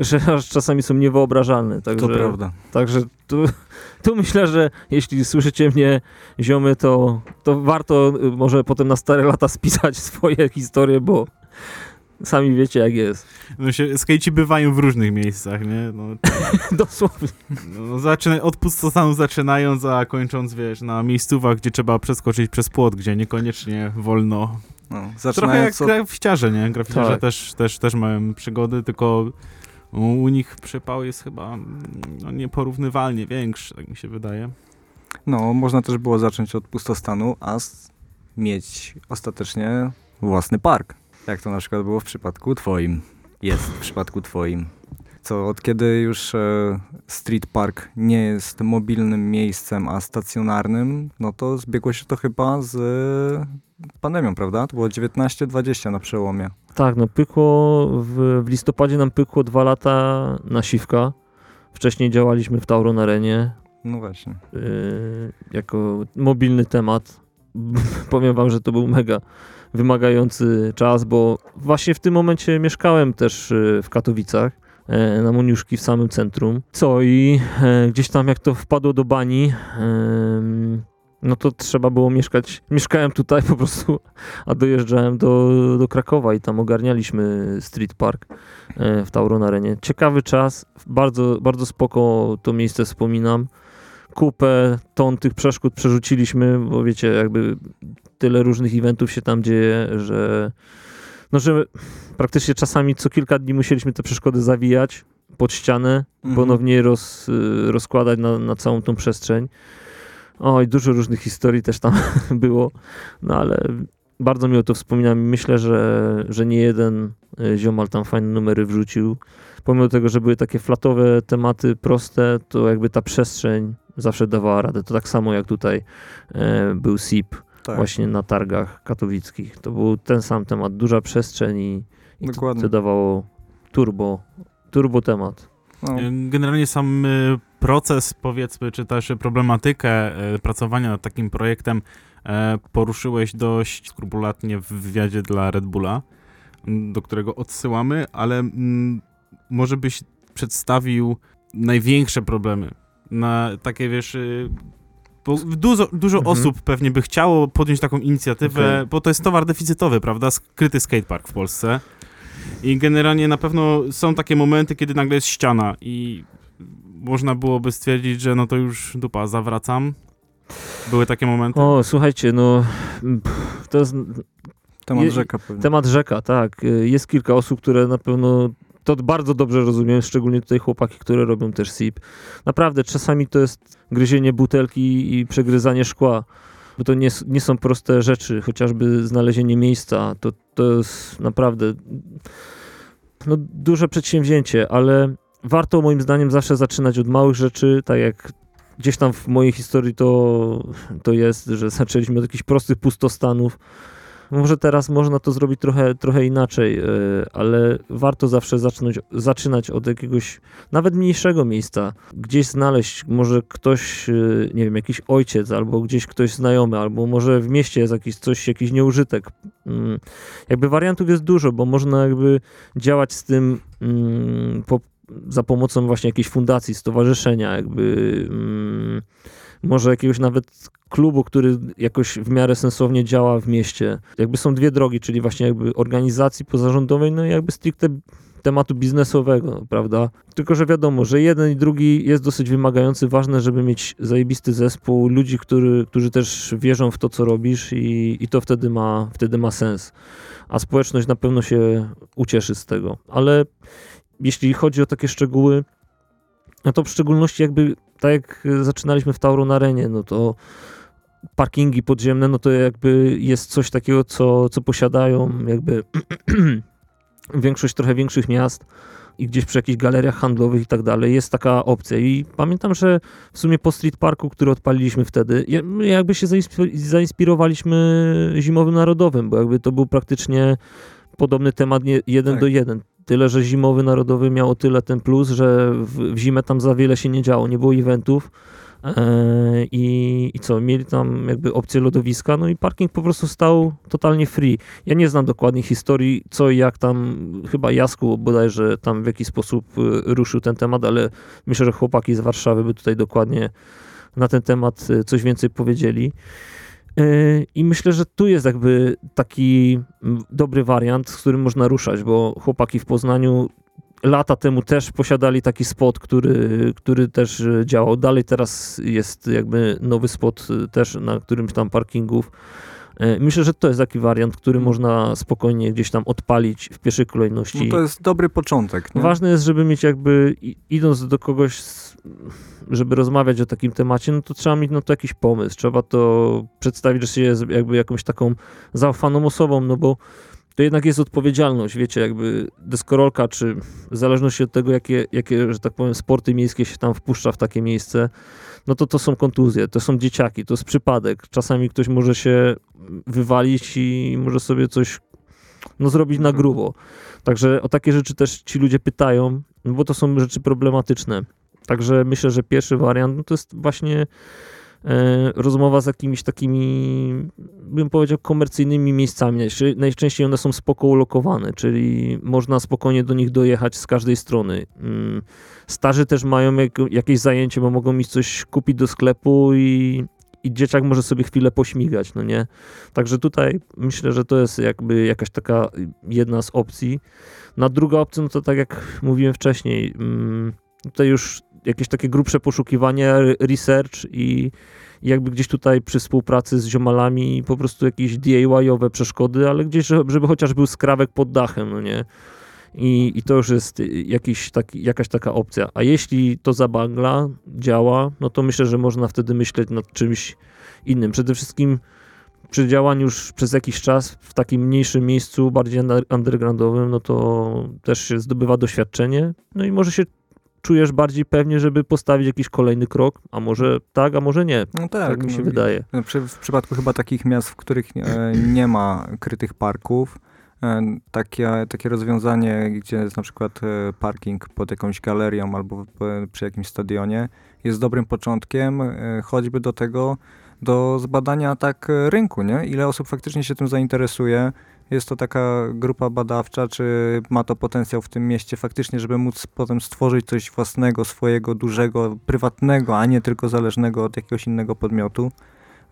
że aż czasami są niewyobrażalne. Także, To prawda. Także tu, tu myślę, że jeśli słyszycie mnie, ziomy, to, to warto y, może potem na stare lata spisać swoje historie, bo sami wiecie jak jest. No się, skejci bywają w różnych miejscach, nie? No, Dosłownie. no, zaczyna, od pustostanu zaczynając, a kończąc, wiesz, na miejscówach, gdzie trzeba przeskoczyć przez płot, gdzie niekoniecznie wolno No, Trochę jak zaczynając od... graficiarze, nie? Graficiarze Tak. też, też, też mają przygody, tylko u, nich przypał jest chyba mm, no, nieporównywalnie większy, tak mi się wydaje. No, można też było zacząć od pustostanu, a mieć ostatecznie własny park. Jak to na przykład było w przypadku twoim. Jest w przypadku twoim. Co od kiedy już e, street park nie jest mobilnym miejscem, a stacjonarnym, no to zbiegło się to chyba z pandemią, prawda? To było 19-20 na przełomie. Tak, no pykło, w, w listopadzie nam pykło dwa lata na siwka. Wcześniej działaliśmy w Tauron Arenie No właśnie. yy, jako mobilny temat. Powiem wam, że to był mega wymagający czas, bo właśnie w tym momencie mieszkałem też yy, w Katowicach. e, Na Moniuszki w samym centrum. Co i e, gdzieś tam jak to wpadło do bani, no to trzeba było mieszkać. Mieszkałem tutaj po prostu, a dojeżdżałem do, do Krakowa i tam ogarnialiśmy Street Park e, w Tauron Arenie. Ciekawy czas, bardzo, bardzo spoko to miejsce wspominam. Kupę, ton tych przeszkód przerzuciliśmy, bo wiecie, jakby tyle różnych eventów się tam dzieje, że no, że praktycznie czasami co kilka dni musieliśmy te przeszkody zawijać pod ścianę, Mhm. ponownie roz, y, rozkładać na, na całą tą przestrzeń. Oj, dużo różnych historii też tam było, no ale bardzo miło to wspominam i myślę, że, że nie jeden y, ziomal tam fajne numery wrzucił. Pomimo tego, że były takie flatowe tematy, proste, to jakby ta przestrzeń zawsze dawała radę. To tak samo jak tutaj e, był SIP tak. właśnie na targach katowickich. To był ten sam temat, duża przestrzeń i, i to, to dawało turbo, turbo temat. No, Generalnie sam y, proces, powiedzmy, czy też problematykę y, pracowania nad takim projektem e, poruszyłeś dość skrupulatnie w wywiadzie dla Red Bulla, do którego odsyłamy, ale może byś przedstawił największe problemy na takie, wiesz... y, Bo dużo, dużo Mhm. osób pewnie by chciało podjąć taką inicjatywę, Okej. bo to jest towar deficytowy, prawda? Skryty skatepark w Polsce. I generalnie na pewno są takie momenty, kiedy nagle jest ściana i można byłoby stwierdzić, że no to już dupa, zawracam. Były takie momenty? O, słuchajcie, no to jest temat je- rzeka pewnie. temat rzeka, tak. Jest kilka osób, które na pewno to bardzo dobrze rozumieją, szczególnie tutaj chłopaki, które robią też SIP. Naprawdę, czasami to jest gryzienie butelki i przegryzanie szkła, bo to nie, nie są proste rzeczy, chociażby znalezienie miejsca, to, to jest naprawdę no, duże przedsięwzięcie, ale warto moim zdaniem zawsze zaczynać od małych rzeczy, tak jak gdzieś tam w mojej historii to, to jest, że zaczęliśmy od jakichś prostych pustostanów. Może teraz można to zrobić trochę, trochę inaczej, e, ale warto zawsze zacząć, zaczynać od jakiegoś nawet mniejszego miejsca. Gdzieś znaleźć, może ktoś, e, nie wiem, jakiś ojciec, albo gdzieś ktoś znajomy, albo może w mieście jest jakiś coś, jakiś nieużytek. Mm, Jakby wariantów jest dużo, bo można jakby działać z tym mm, po, za pomocą właśnie jakiejś fundacji, stowarzyszenia, jakby mm, może jakiegoś nawet klubu, który jakoś w miarę sensownie działa w mieście. Jakby są dwie drogi, czyli właśnie jakby organizacji pozarządowej, no i jakby stricte tematu biznesowego, prawda? Tylko, że wiadomo, że jeden i drugi jest dosyć wymagający. Ważne, żeby mieć zajebisty zespół, ludzi, który, którzy też wierzą w to, co robisz i, i to wtedy ma, wtedy ma sens. A społeczność na pewno się ucieszy z tego. Ale jeśli chodzi o takie szczegóły, no to w szczególności jakby tak jak zaczynaliśmy w Tauron Arenie, no to parkingi podziemne, no to jakby jest coś takiego, co, co posiadają jakby większość trochę większych miast i gdzieś przy jakichś galeriach handlowych i tak dalej jest taka opcja i pamiętam, że w sumie po Street Parku, który odpaliliśmy wtedy, jakby się zainspir- zainspirowaliśmy Zimowym Narodowym, bo jakby to był praktycznie podobny temat jeden Tak. do jeden. Tyle, że Zimowy Narodowy miał o tyle ten plus, że w, w zimę tam za wiele się nie działo, nie było eventów, E, I, I co, mieli tam jakby opcję lodowiska, no i parking po prostu stał totalnie free. Ja nie znam dokładnie historii, co i jak tam, chyba Jasku bodajże tam w jakiś sposób y, ruszył ten temat, ale myślę, że chłopaki z Warszawy by tutaj dokładnie na ten temat y, coś więcej powiedzieli. Y, I myślę, że tu jest jakby taki dobry wariant, z którym można ruszać, bo chłopaki w Poznaniu lata temu też posiadali taki spot, który, który też e, działał. Dalej teraz jest jakby nowy spot e, też na którymś tam parkingów. Myślę, że to jest taki wariant, który można spokojnie gdzieś tam odpalić w pierwszej kolejności. No to jest dobry początek. Nie? Ważne jest, żeby mieć jakby, idąc do kogoś, s- żeby rozmawiać o takim temacie, no to trzeba mieć no to jakiś pomysł. Trzeba to przedstawić, że się jest jakby jakąś taką zaufaną osobą, no bo to jednak jest odpowiedzialność, wiecie, jakby deskorolka, czy w zależności od tego, jakie, jakie, że tak powiem, sporty miejskie się tam wpuszcza w takie miejsce, no to to są kontuzje, to są dzieciaki, to jest przypadek. Czasami ktoś może się wywalić i może sobie coś no, zrobić na grubo. Także o takie rzeczy też ci ludzie pytają, no bo to są rzeczy problematyczne. Także myślę, że pierwszy wariant no to jest właśnie e, rozmowa z jakimiś takimi, bym powiedział, komercyjnymi miejscami. Najczę- Najczęściej one są spoko ulokowane, czyli można spokojnie do nich dojechać z każdej strony. Mm, Starzy też mają jak, jakieś zajęcie, bo mogą iść coś kupić do sklepu i, i dzieciak może sobie chwilę pośmigać, no nie? Także tutaj myślę, że to jest jakby jakaś taka jedna z opcji. Na druga opcja, no to tak jak mówiłem wcześniej, mm, tutaj już jakieś takie grubsze poszukiwanie, research i jakby gdzieś tutaj przy współpracy z ziomalami po prostu jakieś DIY-owe przeszkody, ale gdzieś, żeby chociaż był skrawek pod dachem, no nie? I, I to już jest jakiś taki, jakaś taka opcja. A jeśli to zabangla, działa, no to myślę, że można wtedy myśleć nad czymś innym. Przede wszystkim przy działaniu już przez jakiś czas w takim mniejszym miejscu, bardziej undergroundowym, no to też się zdobywa doświadczenie, no i może się czujesz bardziej pewnie, żeby postawić jakiś kolejny krok, a może tak, a może nie. No tak, tak mi się no, wydaje. W przypadku chyba takich miast, w których e, nie ma krytych parków, e, takie, takie rozwiązanie, gdzie jest na przykład e, parking pod jakąś galerią albo przy jakimś stadionie, jest dobrym początkiem, choćby do tego, do zbadania tak rynku, nie? Ile osób faktycznie się tym zainteresuje, jest to taka grupa badawcza, czy ma to potencjał w tym mieście faktycznie, żeby móc potem stworzyć coś własnego, swojego, dużego, prywatnego, a nie tylko zależnego od jakiegoś innego podmiotu.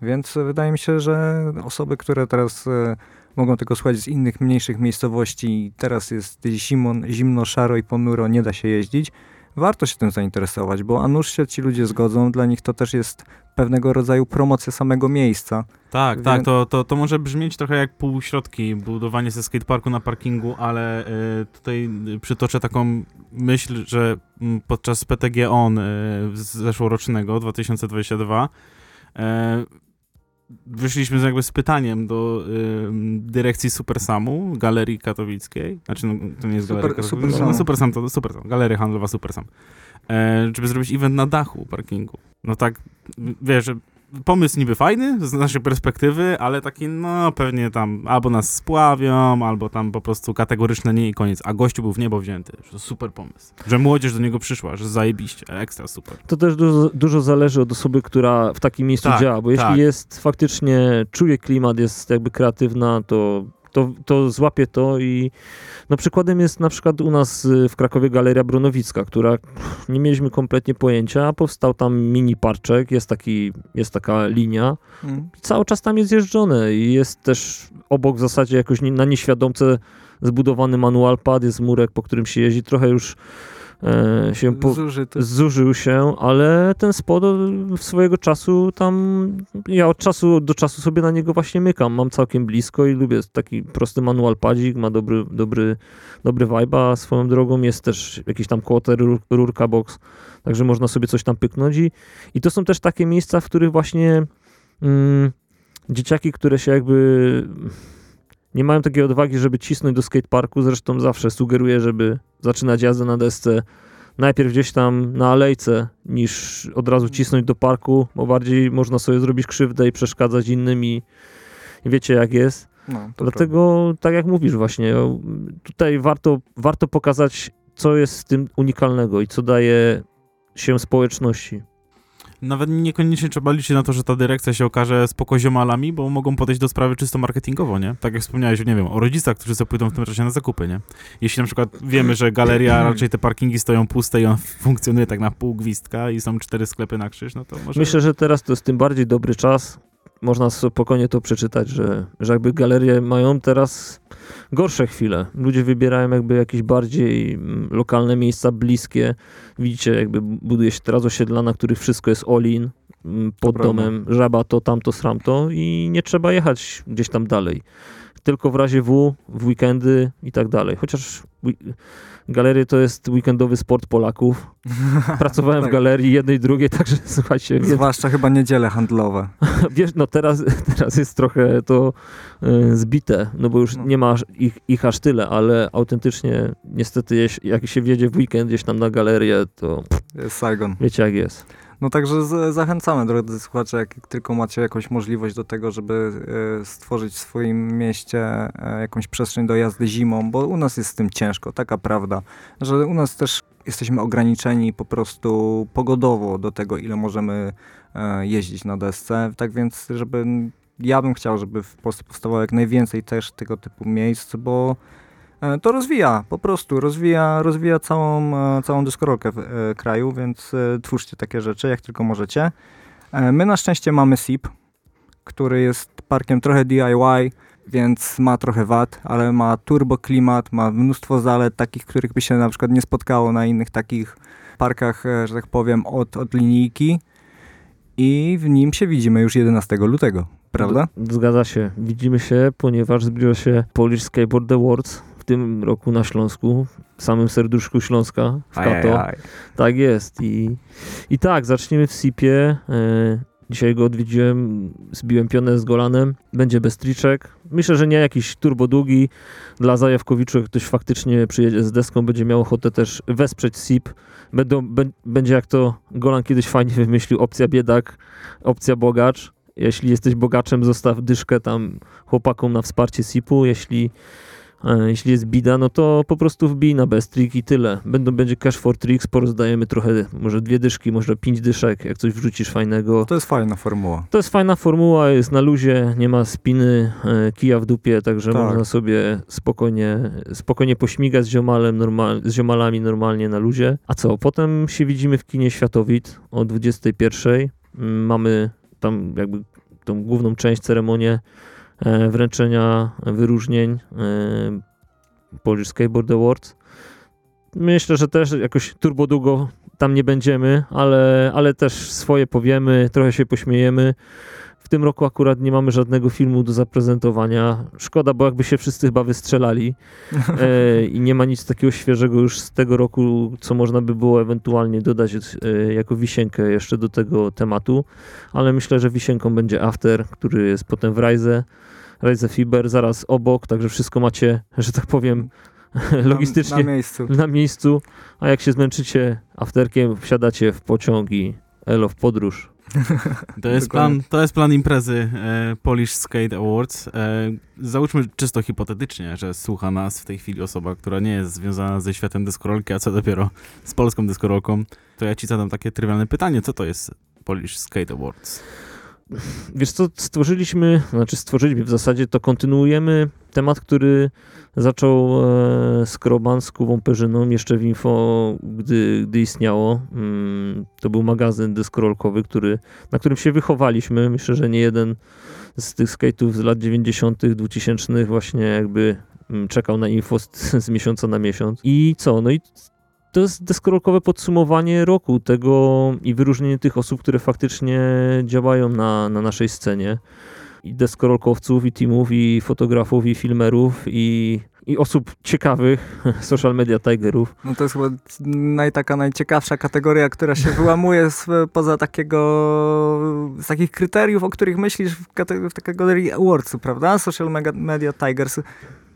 Więc wydaje mi się, że osoby, które teraz e, mogą tego słuchać z innych, mniejszych miejscowości, teraz jest zimno, zimno, szaro i ponuro, nie da się jeździć, warto się tym zainteresować, bo a nuż się ci ludzie zgodzą, dla nich to też jest pewnego rodzaju promocja samego miejsca. Tak, tak, to, to, to może brzmieć trochę jak półśrodki, budowanie ze skateparku na parkingu, ale y, tutaj przytoczę taką myśl, że podczas PTG ON y, zeszłorocznego, 2022, y, wyszliśmy z, jakby z pytaniem do y, dyrekcji Supersamu, Galerii Katowickiej. Znaczy, no, to nie jest Super, Galeria Katowicka. Sam. No, Supersam to Supersam, Galeria Handlowa Supersam. E, żeby zrobić event na dachu parkingu. No tak, wiesz, że pomysł niby fajny z naszej perspektywy, ale taki, no pewnie tam albo nas spławią, albo tam po prostu kategoryczne nie i koniec. A gościu był w niebo wzięty. Że super pomysł. Że młodzież do niego przyszła, że zajebiście, ekstra super. To też dużo, dużo zależy od osoby, która w takim miejscu Tak, działa, bo jeśli tak. jest faktycznie, czuje klimat, jest jakby kreatywna, to, to, to złapie to i no przykładem jest na przykład u nas y, w Krakowie Galeria Bronowicka, która nie mieliśmy kompletnie pojęcia, a powstał tam mini parczek, jest, taki, jest taka linia, Mm. cały czas tam jest jeżdżone i jest też obok w zasadzie jakoś na nieświadomce zbudowany manual pad, jest murek, po którym się jeździ, trochę już się po, Zużyty. zużył się, ale ten spod swojego czasu tam, ja od czasu do czasu sobie na niego właśnie mykam, mam całkiem blisko i lubię taki prosty manual padzik, ma dobry, dobry, dobry vibe, a swoją drogą jest też jakiś tam quarter rur- rurka box, także można sobie coś tam pyknąć i, i to są też takie miejsca, w których właśnie mm, dzieciaki, które się jakby nie mają takiej odwagi, żeby cisnąć do skateparku, zresztą zawsze sugeruję, żeby zaczynać jazdę na desce najpierw gdzieś tam na alejce, niż od razu cisnąć do parku, bo bardziej można sobie zrobić krzywdę i przeszkadzać innym i wiecie jak jest. No, Dlatego, tak jak mówisz właśnie, tutaj warto, warto pokazać, co jest w tym unikalnego i co daje się społeczności. Nawet niekoniecznie trzeba liczyć na to, że ta dyrekcja się okaże spoko ziomalami, bo mogą podejść do sprawy czysto marketingowo, nie? Tak jak wspomniałeś, nie wiem, o rodzicach, którzy sobie pójdą w tym czasie na zakupy, nie? Jeśli na przykład wiemy, że galeria, raczej te parkingi stoją puste i on funkcjonuje tak na pół gwizdka i są cztery sklepy na krzyż, no to może... Myślę, że teraz to jest tym bardziej dobry czas. Można spokojnie to przeczytać, że, że jakby galerie mają teraz gorsze chwile. Ludzie wybierają jakby jakieś bardziej mm, lokalne miejsca, bliskie. Widzicie, jakby buduje się teraz osiedla, na których wszystko jest all-in, mm, pod prawda. domem, żaba to, tamto, sramto i nie trzeba jechać gdzieś tam dalej. Tylko w razie W, w weekendy i tak dalej. Chociaż galerie to jest weekendowy sport Polaków. Pracowałem w Tak. galerii jednej, drugiej, także słuchajcie, Zwłaszcza chyba niedziele handlowe. Wiesz, no teraz, teraz jest trochę to y, zbite, no bo już No. nie ma ich, ich aż tyle, ale autentycznie niestety jeś- jak się wjedzie w weekend gdzieś tam na galerię, to Jest Saigon. wiecie jak jest. No także zachęcamy, drodzy słuchacze, jak tylko macie jakąś możliwość do tego, żeby e, stworzyć w swoim mieście e, jakąś przestrzeń do jazdy zimą, bo u nas jest z tym ciężko, taka prawda, że u nas też jesteśmy ograniczeni po prostu pogodowo do tego, ile możemy e, jeździć na desce, tak więc, żeby ja bym chciał, żeby w Polsce powstawało jak najwięcej też tego typu miejsc, bo to rozwija, po prostu rozwija, rozwija całą, e, całą dyskorolkę w e, kraju, więc e, twórzcie takie rzeczy, jak tylko możecie. E, My na szczęście mamy SIP, który jest parkiem trochę DIY, więc ma trochę wad, ale ma turbo klimat, ma mnóstwo zalet takich, których by się na przykład nie spotkało na innych takich parkach, e, że tak powiem, od, od linijki. I w nim się widzimy już 11 lutego, prawda? Zgadza się. Widzimy się, ponieważ zbliża się Polish Skateboard Awards tym roku na Śląsku, w samym serduszku Śląska, w Kato. Ajajaj. Tak jest. I, i tak, zaczniemy w SIP-ie. E, dzisiaj go odwiedziłem, zbiłem pionę z Golanem. Będzie bez triczek. Myślę, że nie jakiś turbo długi. Dla zajawkowiczów, jak ktoś faktycznie przyjedzie z deską, będzie miał ochotę też wesprzeć SIP. Będą, bę- będzie jak to Golan kiedyś fajnie wymyślił, opcja biedak, opcja bogacz. Jeśli jesteś bogaczem, zostaw dyszkę tam chłopakom na wsparcie SIP-u. Jeśli Jeśli jest bida, no to po prostu wbij na best trick i tyle. Będą, będzie cash for tricks, porozdajemy trochę, może dwie dyszki, może pięć dyszek, jak coś wrzucisz fajnego. To jest fajna formuła. To jest fajna formuła, jest na luzie, nie ma spiny, e, kija w dupie, także Tak. można sobie spokojnie, spokojnie pośmigać z, ziomalem normal, z ziomalami normalnie na luzie. A co, potem się widzimy w kinie Światowit o 21. Mm, Mamy tam jakby tą główną część, ceremonię e, wręczenia wyróżnień e, Polish Skateboard Awards. Myślę, że też jakoś turbo długo tam nie będziemy, ale, ale też swoje powiemy, trochę się pośmiejemy. W tym roku akurat nie mamy żadnego filmu do zaprezentowania. Szkoda, bo jakby się wszyscy chyba wystrzelali e, i nie ma nic takiego świeżego już z tego roku, co można by było ewentualnie dodać e, jako wisienkę jeszcze do tego tematu, ale myślę, że wisienką będzie After, który jest potem w Rise, Rise Fiber, zaraz obok, także wszystko macie, że tak powiem, logistycznie Na, na miejscu. na miejscu, a jak się zmęczycie afterkiem, wsiadacie w pociąg i elo w podróż. To jest, plan, to jest plan imprezy e, Polish Skate Awards. E, załóżmy czysto hipotetycznie, że słucha nas w tej chwili osoba, która nie jest związana ze światem deskorolki, a co dopiero z polską deskorolką. To ja ci zadam takie trywialne pytanie, co to jest Polish Skate Awards? Wiesz co, stworzyliśmy, znaczy stworzyliśmy, w zasadzie to kontynuujemy temat, który zaczął e, Skroban z Kubą Perzyną jeszcze w Info, gdy, gdy istniało. Mm, to był magazyn deskorolkowy, który, na którym się wychowaliśmy. Myślę, że nie jeden z tych skate'ów z lat 90., 2000 właśnie jakby mm, czekał na info z, z miesiąca na miesiąc. I co? No i to jest deskorolkowe podsumowanie roku tego i wyróżnienie tych osób, które faktycznie działają na, na naszej scenie. I deskorolkowców, i teamów, i fotografów, i filmerów, i, i osób ciekawych, social media tigerów. No to jest chyba naj, taka najciekawsza kategoria, która się wyłamuje z, poza takiego, z takich kryteriów, o których myślisz w, kate, w kategorii awardsu, prawda? Social Media, Media Tigers.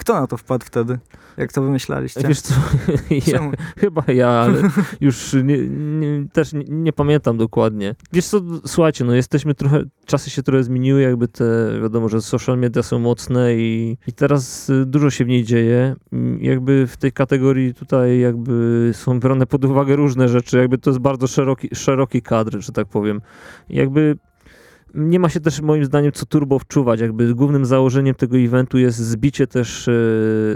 Kto na to wpadł wtedy? Jak to wymyślaliście? Wiesz co, ja, chyba ja, ale już nie, nie, też nie, nie pamiętam dokładnie. Wiesz co, słuchajcie, no jesteśmy trochę, czasy się trochę zmieniły, jakby te, wiadomo, że social media są mocne i, i teraz y, dużo się w niej dzieje. Mm, Jakby w tej kategorii tutaj jakby są brane pod uwagę różne rzeczy, jakby to jest bardzo szeroki, szeroki kadr, że tak powiem. Jakby nie ma się też moim zdaniem co turbo wczuwać. Jakby głównym założeniem tego eventu jest zbicie też e,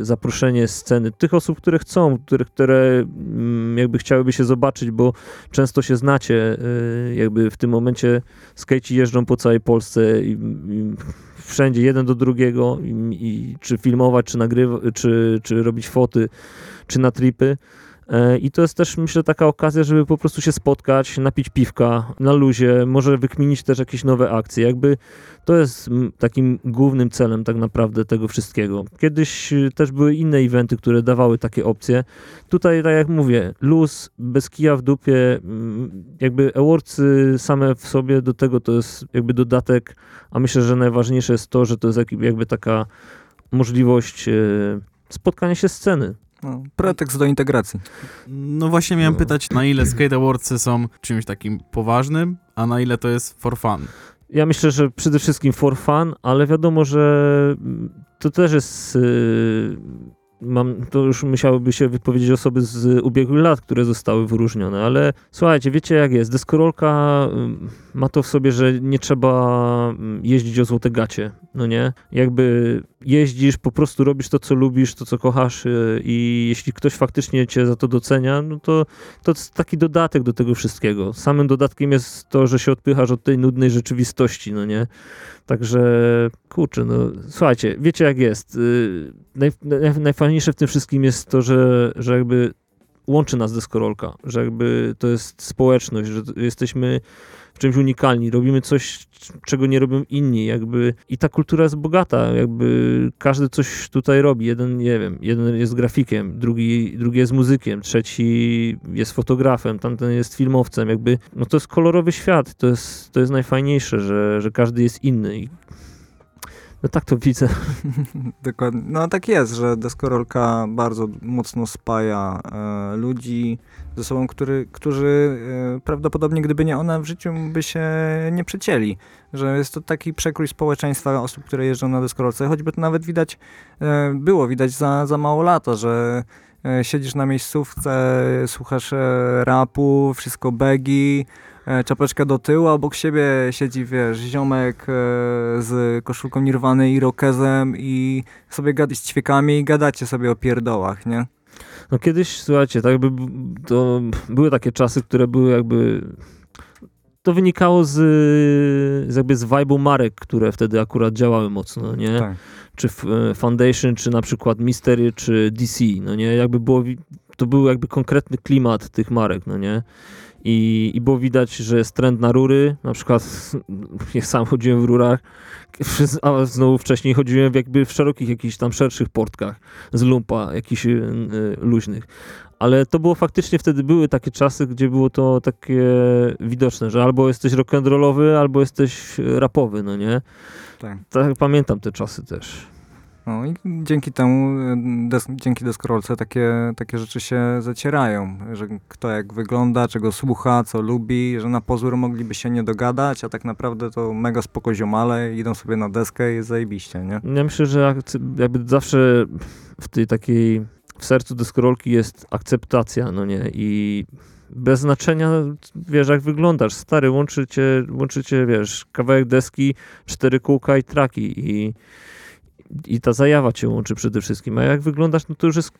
zaproszenie sceny tych osób, które chcą, które, które mm, jakby chciałyby się zobaczyć, bo często się znacie. e, jakby w tym momencie skejci jeżdżą po całej Polsce i, i wszędzie jeden do drugiego i, i czy filmować, czy nagrywać, czy, czy robić foty, czy na tripy. E, I to jest też, myślę, taka okazja, żeby po prostu się spotkać, napić piwka na luzie, może wykminić też jakieś nowe akcje. Jakby to jest takim głównym celem tak naprawdę tego wszystkiego. Kiedyś y, też były inne eventy, które dawały takie opcje. Tutaj, tak jak mówię, luz, bez kija w dupie, jakby awardsy same w sobie do tego to jest jakby dodatek, a myślę, że najważniejsze jest to, że to jest jak- jakby taka możliwość y, spotkania się sceny. No, pretekst do integracji. No właśnie miałem No. pytać, na ile Skate Awardsy są czymś takim poważnym, a na ile to jest for fun. Ja myślę, że przede wszystkim for fun, ale wiadomo, że mm, to też jest. y, Mam, to już musiałyby się wypowiedzieć osoby z ubiegłych lat, które zostały wyróżnione, ale słuchajcie, wiecie jak jest. Deskorolka ym, ma to w sobie, że nie trzeba ym, jeździć o złote gacie, no nie? Jakby jeździsz, po prostu robisz to, co lubisz, to, co kochasz y, i jeśli ktoś faktycznie cię za to docenia, no to to jest taki dodatek do tego wszystkiego. Samym dodatkiem jest to, że się odpychasz od tej nudnej rzeczywistości, no nie? Także, kurczę, no słuchajcie, wiecie jak jest. Y, Naj, naj, najfajniejsze w tym wszystkim jest to, że, że jakby łączy nas deskorolka, że jakby to jest społeczność, że jesteśmy w czymś unikalni, robimy coś, czego nie robią inni, jakby i ta kultura jest bogata, jakby każdy coś tutaj robi, jeden, nie wiem, jeden jest grafikiem, drugi, drugi jest muzykiem, trzeci jest fotografem, tamten jest filmowcem, jakby, no to jest kolorowy świat, to jest, to jest najfajniejsze, że, że każdy jest inny i tak to widzę. Dokładnie. No tak jest, że deskorolka bardzo mocno spaja e, ludzi ze sobą, który, którzy e, prawdopodobnie gdyby nie ona w życiu by się nie przecięli. Że jest to taki przekrój społeczeństwa osób, które jeżdżą na deskorolce. Choćby to nawet widać, e, było widać za, za mało lata, że e, siedzisz na miejscówce, słuchasz e, rapu, wszystko begi, e, czapeczka do tyłu, a obok siebie siedzi, wiesz, ziomek e, z koszulką Nirwany i rokezem i sobie gadasz z ćwiekami i gadacie sobie o pierdołach, nie? No kiedyś, słuchajcie, tak jakby b- to były takie czasy, które były jakby... To wynikało z, z jakby z vibe'u marek, które wtedy akurat działały mocno, nie? Tak. Czy e, Foundation, czy na przykład Mystery, czy DC, no nie? Jakby było, to był jakby konkretny klimat tych marek, no nie? I, I było widać, że jest trend na rury, na przykład ja sam chodziłem w rurach, a znowu wcześniej chodziłem w jakby w szerokich, jakichś tam szerszych portkach z lumpa, jakichś y, y, luźnych. Ale to było faktycznie wtedy były takie czasy, gdzie było to takie widoczne, że albo jesteś rock'n'rollowy, albo jesteś rapowy, no nie? tak. Tak pamiętam te czasy też. No i dzięki temu, e, des, dzięki deskorolce takie, takie rzeczy się zacierają, że kto jak wygląda, czego słucha, co lubi, że na pozór mogliby się nie dogadać, a tak naprawdę to mega spoko ziomale, idą sobie na deskę i jest zajebiście, nie? Ja myślę, że jakby zawsze w tej takiej, w sercu deskorolki jest akceptacja, no nie? I bez znaczenia, wiesz, jak wyglądasz. Stary, łączy cię, łączy cię, wiesz, kawałek deski, cztery kółka i traki i, i ta zajawa cię łączy przede wszystkim. A jak wyglądasz, no to już jest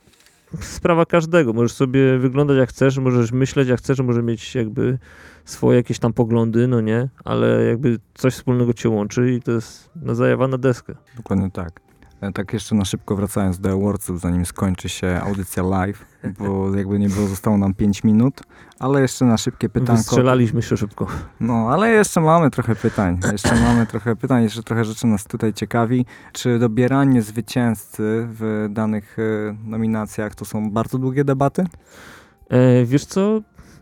sprawa każdego. Możesz sobie wyglądać jak chcesz, możesz myśleć jak chcesz, możesz mieć jakby swoje jakieś tam poglądy, no nie? Ale jakby coś wspólnego cię łączy i to jest no, zajawa na deskę. Dokładnie tak. E, Tak jeszcze na szybko wracając do Awardsów, zanim skończy się audycja live, bo jakby nie było, zostało nam 5 minut, ale jeszcze na szybkie pytanko. Wystrzelaliśmy się szybko. No, ale jeszcze mamy trochę pytań. Jeszcze mamy trochę pytań, jeszcze trochę rzeczy nas tutaj ciekawi. Czy dobieranie zwycięzcy w danych e, nominacjach to są bardzo długie debaty? E, wiesz co?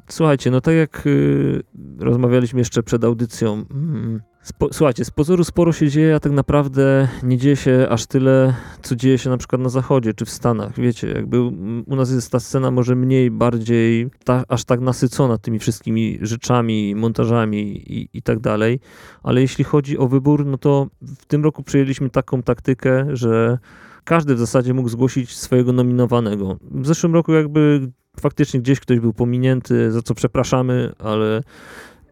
Słuchajcie, no tak jak y, rozmawialiśmy jeszcze przed audycją, mm, spo, słuchajcie, z pozoru sporo się dzieje, a tak naprawdę nie dzieje się aż tyle, co dzieje się na przykład na zachodzie czy w Stanach. Wiecie, jakby u nas jest ta scena może mniej, bardziej ta, aż tak nasycona tymi wszystkimi rzeczami, montażami i, i tak dalej, ale jeśli chodzi o wybór, no to w tym roku przyjęliśmy taką taktykę, że każdy w zasadzie mógł zgłosić swojego nominowanego. W zeszłym roku jakby faktycznie gdzieś ktoś był pominięty, za co przepraszamy, ale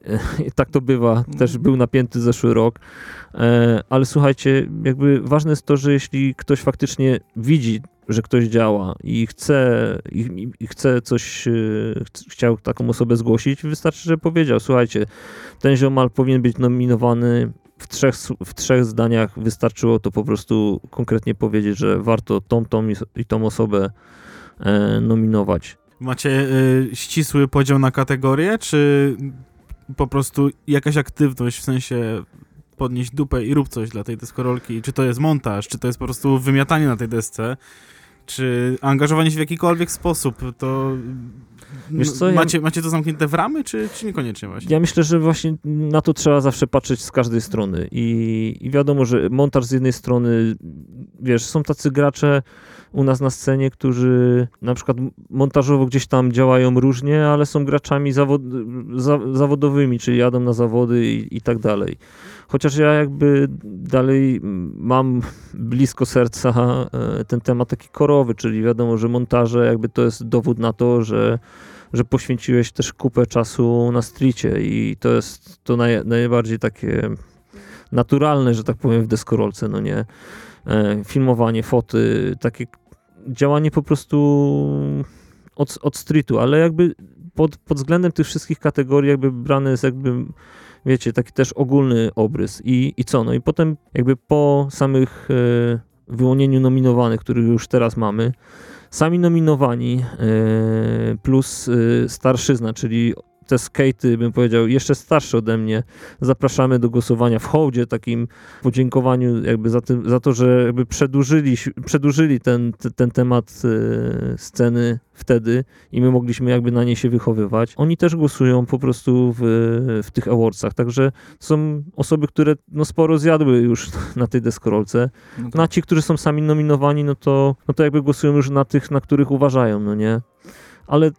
tak to bywa. Też był napięty zeszły rok. E, Ale słuchajcie, jakby ważne jest to, że jeśli ktoś faktycznie widzi, że ktoś działa i chce, i, i- chce coś, e, ch- chciał taką osobę zgłosić, wystarczy, że powiedział, słuchajcie, ten ziomal powinien być nominowany w trzech, w trzech zdaniach wystarczyło to po prostu konkretnie powiedzieć, że warto tą, tą i tą osobę e, nominować. Macie y, ścisły podział na kategorie, czy po prostu jakaś aktywność, w sensie podnieść dupę i rób coś dla tej deskorolki? Czy to jest montaż, czy to jest po prostu wymiatanie na tej desce? Czy angażowanie się w jakikolwiek sposób, to Wiesz co, ja- macie, macie to zamknięte w ramy, czy, czy niekoniecznie właśnie? Ja myślę, że właśnie na to trzeba zawsze patrzeć z każdej strony i, i wiadomo, że montaż z jednej strony, wiesz, są tacy gracze u nas na scenie, którzy na przykład montażowo gdzieś tam działają różnie, ale są graczami zawod, za, zawodowymi, czyli jadą na zawody i, i tak dalej. Chociaż ja jakby dalej mam blisko serca e, ten temat taki korowy, czyli wiadomo, że montaże jakby to jest dowód na to, że że poświęciłeś też kupę czasu na stricie i to jest to naj, najbardziej takie naturalne, że tak powiem, w deskorolce, no nie. e, filmowanie, foty, takie działanie po prostu od, od streetu, ale jakby pod, pod względem tych wszystkich kategorii jakby brany jest jakby, wiecie, taki też ogólny obrys. I, i co? No i potem jakby po samych e, wyłonieniu nominowanych, których już teraz mamy, sami nominowani e, plus e, starszyzna, czyli te skatey, bym powiedział, jeszcze starsze ode mnie, zapraszamy do głosowania w hołdzie, takim podziękowaniu jakby za, tym, za to, że jakby przedłużyli, przedłużyli ten, ten, temat e, sceny wtedy i my mogliśmy jakby na nie się wychowywać. Oni też głosują po prostu w, w tych awardsach, także są osoby, które no sporo zjadły już na tej deskorolce. No No a ci, którzy są sami nominowani, no to, no to jakby głosują już na tych, na których uważają, no nie? Ale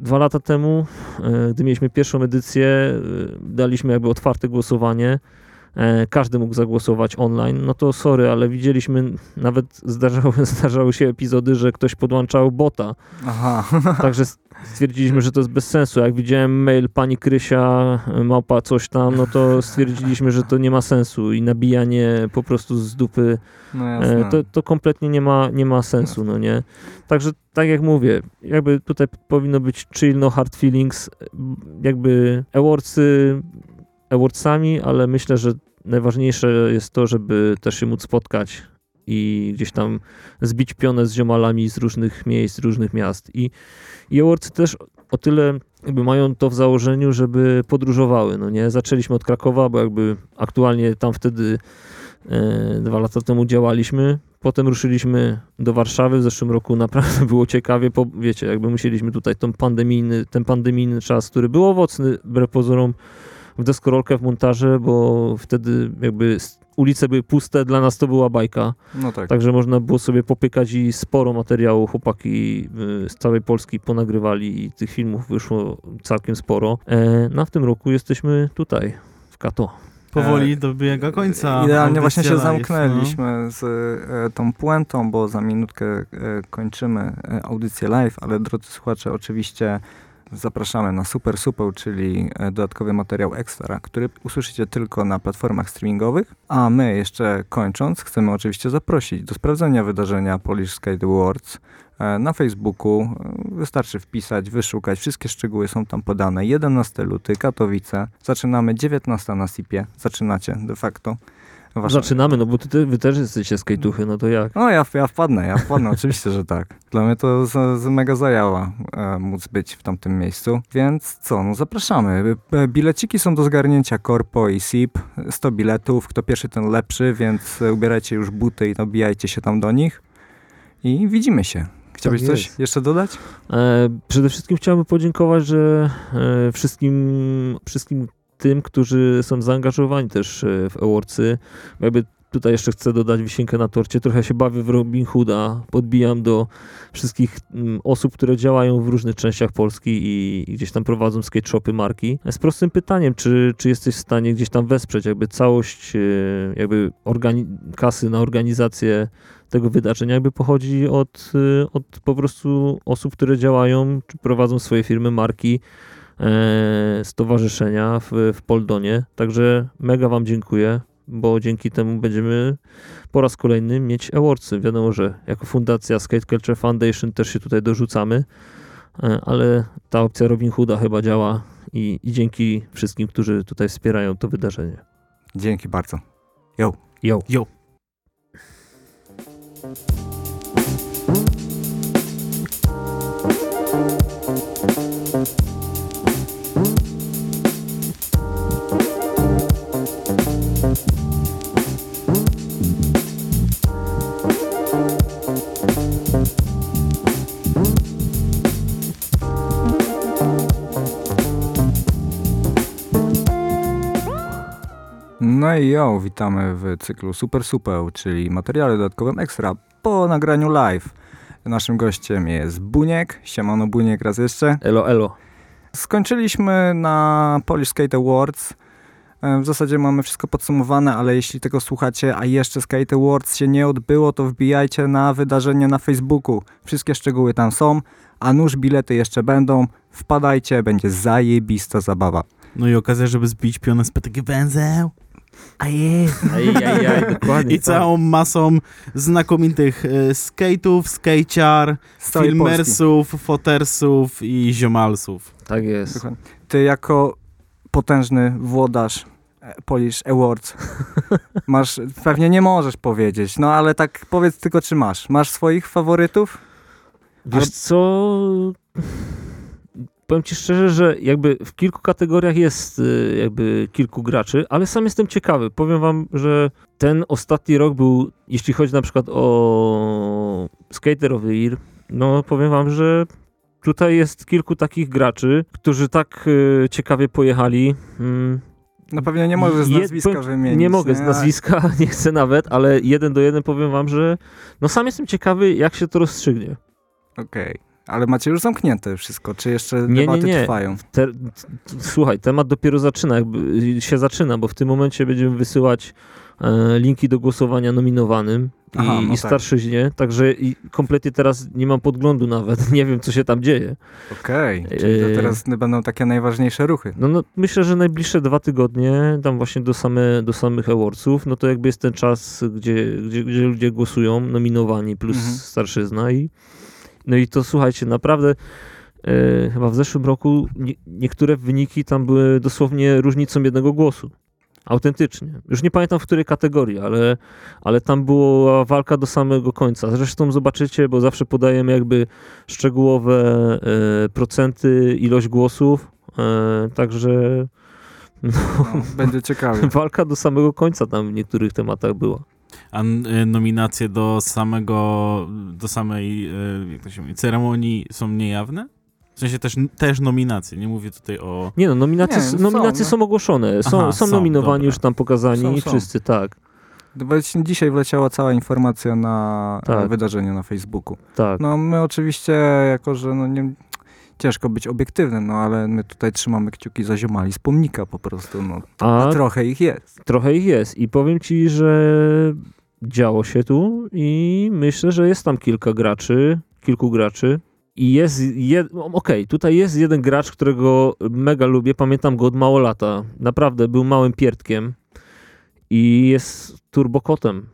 dwa lata temu, e, gdy mieliśmy pierwszą edycję, e, daliśmy jakby otwarte głosowanie. E, Każdy mógł zagłosować online. No to sorry, ale widzieliśmy, nawet zdarzały, zdarzały się epizody, że ktoś podłączał bota. Aha. Także stwierdziliśmy, że to jest bez sensu. Jak widziałem mail pani Krysia, małpa coś tam, no to stwierdziliśmy, że to nie ma sensu i nabijanie po prostu z dupy No E, to, to kompletnie nie ma, nie ma sensu, no nie? Także tak jak mówię, jakby tutaj powinno być chill, no hard feelings, jakby awardsy awardsami, ale myślę, że najważniejsze jest to, żeby też się móc spotkać i gdzieś tam zbić pionę z ziomalami z różnych miejsc, różnych miast. I, i też o tyle jakby mają to w założeniu, żeby podróżowały, no nie? Zaczęliśmy od Krakowa, bo jakby aktualnie tam wtedy e, dwa lata temu działaliśmy. Potem ruszyliśmy do Warszawy. W zeszłym roku naprawdę było ciekawie. Po, wiecie, jakby musieliśmy tutaj ten pandemijny, ten pandemijny czas, który był owocny, wbrew pozorom, w deskorolkę, w montaże, bo wtedy jakby ulice były puste, dla nas to była bajka. No tak. Także można było sobie popykać i sporo materiału chłopaki y, z całej Polski ponagrywali i tych filmów wyszło całkiem sporo. E, no a w tym roku jesteśmy tutaj, w Kato. Powoli dobiega końca. Idealnie właśnie się live, zamknęliśmy z e, tą puentą, bo za minutkę e, kończymy e, audycję live, ale drodzy słuchacze, oczywiście zapraszamy na Super Supeł, czyli e, dodatkowy materiał ekstra, który usłyszycie tylko na platformach streamingowych. A my jeszcze kończąc, chcemy oczywiście zaprosić do sprawdzenia wydarzenia Polish Skate Awards e, na Facebooku. E, Wystarczy wpisać, wyszukać, wszystkie szczegóły są tam podane. 11 luty, Katowice. Zaczynamy 19 na SIP-ie. Zaczynacie de facto. Wasza- Zaczynamy, no bo ty, ty, wy też jesteście skejtuchy, no to jak? no ja, ja wpadnę, ja wpadnę, oczywiście, że tak. Dla mnie to z, z mega zajęła e, móc być w tamtym miejscu. Więc co, no zapraszamy. E, Bileciki są do zgarnięcia Corpo i SIP. 100 biletów, kto pierwszy, ten lepszy, więc e, ubierajcie już buty i nabijajcie się tam do nich. I widzimy się. Chciałbyś Tak coś jest. jeszcze dodać? E, przede wszystkim chciałbym podziękować, że e, wszystkim, wszystkim tym, którzy są zaangażowani też e, w awardsy. Jakby tutaj jeszcze chcę dodać wisienkę na torcie. Trochę się bawię w Robin Hooda. Podbijam do wszystkich mm, osób, które działają w różnych częściach Polski i, gdzieś tam prowadzą skate shopy marki. Z prostym pytaniem, czy, czy jesteś w stanie gdzieś tam wesprzeć jakby całość e, jakby kasy na organizację tego wydarzenia jakby pochodzi od, y, od po prostu osób, które działają, czy prowadzą swoje firmy, marki, e, stowarzyszenia w, w Poldonie. Także mega Wam dziękuję, bo dzięki temu będziemy po raz kolejny mieć awardsy. Wiadomo, że jako fundacja Skate Culture Foundation też się tutaj dorzucamy, e, ale ta opcja Robin Hooda chyba działa i, i dzięki wszystkim, którzy tutaj wspierają to wydarzenie. Dzięki bardzo. Yo! Yo. No i jo, witamy w cyklu Super Supeł, czyli materiale dodatkowym ekstra po nagraniu live. Naszym gościem jest Buniek. Siemano Buniek raz jeszcze. Elo, elo. Skończyliśmy na Polish Skate Awards. E, W zasadzie mamy wszystko podsumowane, ale jeśli tego słuchacie, a jeszcze Skate Awards się nie odbyło, to wbijajcie na wydarzenie na Facebooku. Wszystkie szczegóły tam są, a nuż bilety jeszcze będą. Wpadajcie, będzie zajebista zabawa. No i okazja, żeby zbić pionę z PTG węzeł. A jest. Ajajaj, dokładnie. I całą masą znakomitych e, skate'ów, skejciar, całej Polski. filmersów, fotersów i ziomalsów. Tak, tak jest. Dokładnie. Ty jako potężny włodarz e, Polish Awards masz, pewnie nie możesz powiedzieć, no ale tak powiedz tylko, czy masz. Masz swoich faworytów? Wiesz co, powiem ci szczerze, że jakby w kilku kategoriach jest y, jakby kilku graczy, ale sam jestem ciekawy. Powiem wam, że ten ostatni rok był, jeśli chodzi na przykład o Skater of the Year, no powiem wam, że tutaj jest kilku takich graczy, którzy tak y, ciekawie pojechali. Mm, No pewnie nie możesz z Je- nazwiska powiem- wymienić. Nie mogę z nazwiska, nie chcę nawet, ale jeden do jeden powiem wam, że no sam jestem ciekawy, jak się to rozstrzygnie. Okej. Ale macie już zamknięte wszystko, czy jeszcze Nie, nie, debaty nie. trwają? Te, słuchaj, temat dopiero zaczyna, jakby się zaczyna, bo w tym momencie będziemy wysyłać e, linki do głosowania nominowanym i, Aha, no i tak. starszyźnie, także i kompletnie teraz nie mam podglądu nawet, nie wiem co się tam dzieje. Okej, czyli to teraz będą takie najważniejsze ruchy. No, no myślę, że najbliższe dwa tygodnie, tam właśnie do, same, do samych awardsów, no to jakby jest ten czas, gdzie, gdzie, gdzie ludzie głosują, nominowani plus Mhm. starszyzna i no i to słuchajcie, naprawdę e, chyba w zeszłym roku nie, niektóre wyniki tam były dosłownie różnicą jednego głosu. Autentycznie. Już nie pamiętam w której kategorii, ale, ale tam była walka do samego końca. Zresztą zobaczycie, bo zawsze podajemy jakby szczegółowe e, procenty, ilość głosów, e, także no, No, będzie ciekawie. walka do samego końca tam w niektórych tematach była. A y, nominacje do samego, do samej, y, jak to się mówi, ceremonii są niejawne? W sensie też, też nominacje, nie mówię tutaj o... Nie no, nominacje, Nie, s- są, nominacje no. są ogłoszone, są, Aha, są są, nominowani, dobra. już tam pokazani, Są, są. wszyscy, tak, No Właśnie Dzisiaj wleciała cała informacja na Tak. wydarzeniu na Facebooku. tak. No my oczywiście, jako że no nie, ciężko być obiektywnym, no ale my tutaj trzymamy kciuki za ziomali z pomnika po prostu, no. A A trochę ich jest. trochę ich jest i powiem ci, że działo się tu i myślę, że jest tam kilka graczy, kilku graczy. I jest, jed... no, okej, tutaj jest jeden gracz, którego mega lubię, pamiętam go od mało lata. Naprawdę, był małym pierdkiem i jest turbokotem.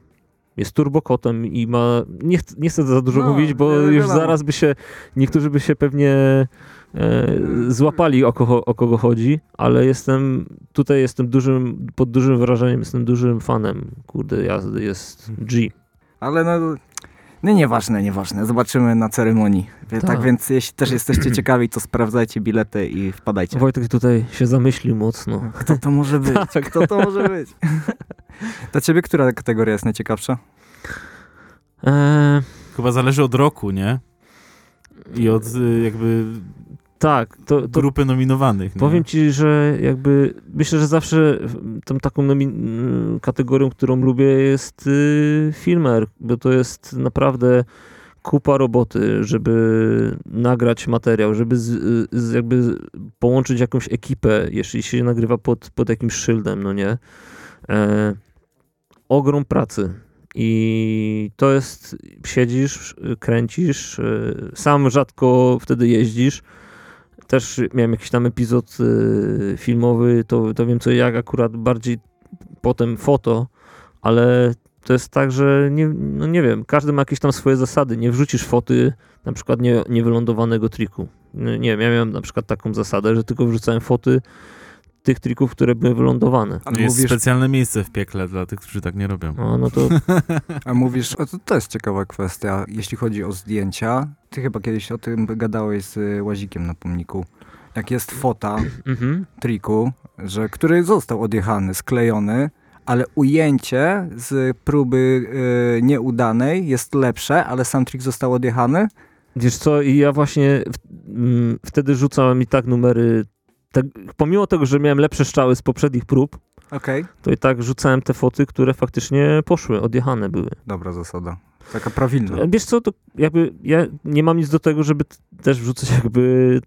Jest turbokotem i ma, nie, ch- nie chcę za dużo No, mówić, bo nie już wiadomo. zaraz by się, niektórzy by się pewnie e, złapali o kogo, o kogo chodzi, ale jestem, tutaj jestem dużym, pod dużym wrażeniem, jestem dużym fanem, kurde, jazdy, jest G. Ale no, no nieważne, nieważne. Zobaczymy na ceremonii. Tak. Tak. więc jeśli też jesteście ciekawi, to sprawdzajcie bilety i wpadajcie. Wojtek tutaj się zamyślił mocno. Kto to może być? Tak. Kto to może być? Dla ciebie która kategoria jest najciekawsza? E, Chyba zależy od roku, nie? I od y, jakby tak, to, to grupy nominowanych. Nie? Powiem ci, że jakby myślę, że zawsze tą taką kategorią, którą lubię jest y, filmer, bo to jest naprawdę kupa roboty, żeby nagrać materiał, żeby z, z jakby połączyć jakąś ekipę, jeśli się nagrywa pod, pod jakimś szyldem, no nie? E, ogrom pracy. I to jest, siedzisz, kręcisz, y, sam rzadko wtedy jeździsz, też miałem jakiś tam epizod y, filmowy, to, to wiem co jak, akurat bardziej potem foto, ale to jest tak, że nie, no nie wiem, każdy ma jakieś tam swoje zasady, nie wrzucisz foty na przykład nie, niewylądowanego triku. No Nie wiem, ja miałem na przykład taką zasadę, że tylko wrzucałem foty tych trików, które były wylądowane. Ale Jest mówisz, specjalne miejsce w piekle dla tych, którzy tak nie robią. No, no to a mówisz, o, to, to jest ciekawa kwestia, jeśli chodzi o zdjęcia. Ty chyba kiedyś o tym gadałeś z y, Łazikiem na pomniku. Jak jest fota mhm. triku, że, który został odjechany, sklejony, ale ujęcie z próby y, nieudanej jest lepsze, ale sam trik został odjechany. Wiesz co, i ja właśnie w, mm, wtedy rzucałem i tak numery, te, pomimo tego, że miałem lepsze strzały z poprzednich prób, Okej. to i tak rzucałem te foty, które faktycznie poszły, odjechane były. Dobra zasada. Taka prawilna. E, Wiesz co, to jakby ja nie mam nic do tego, żeby też wrzucać jakby...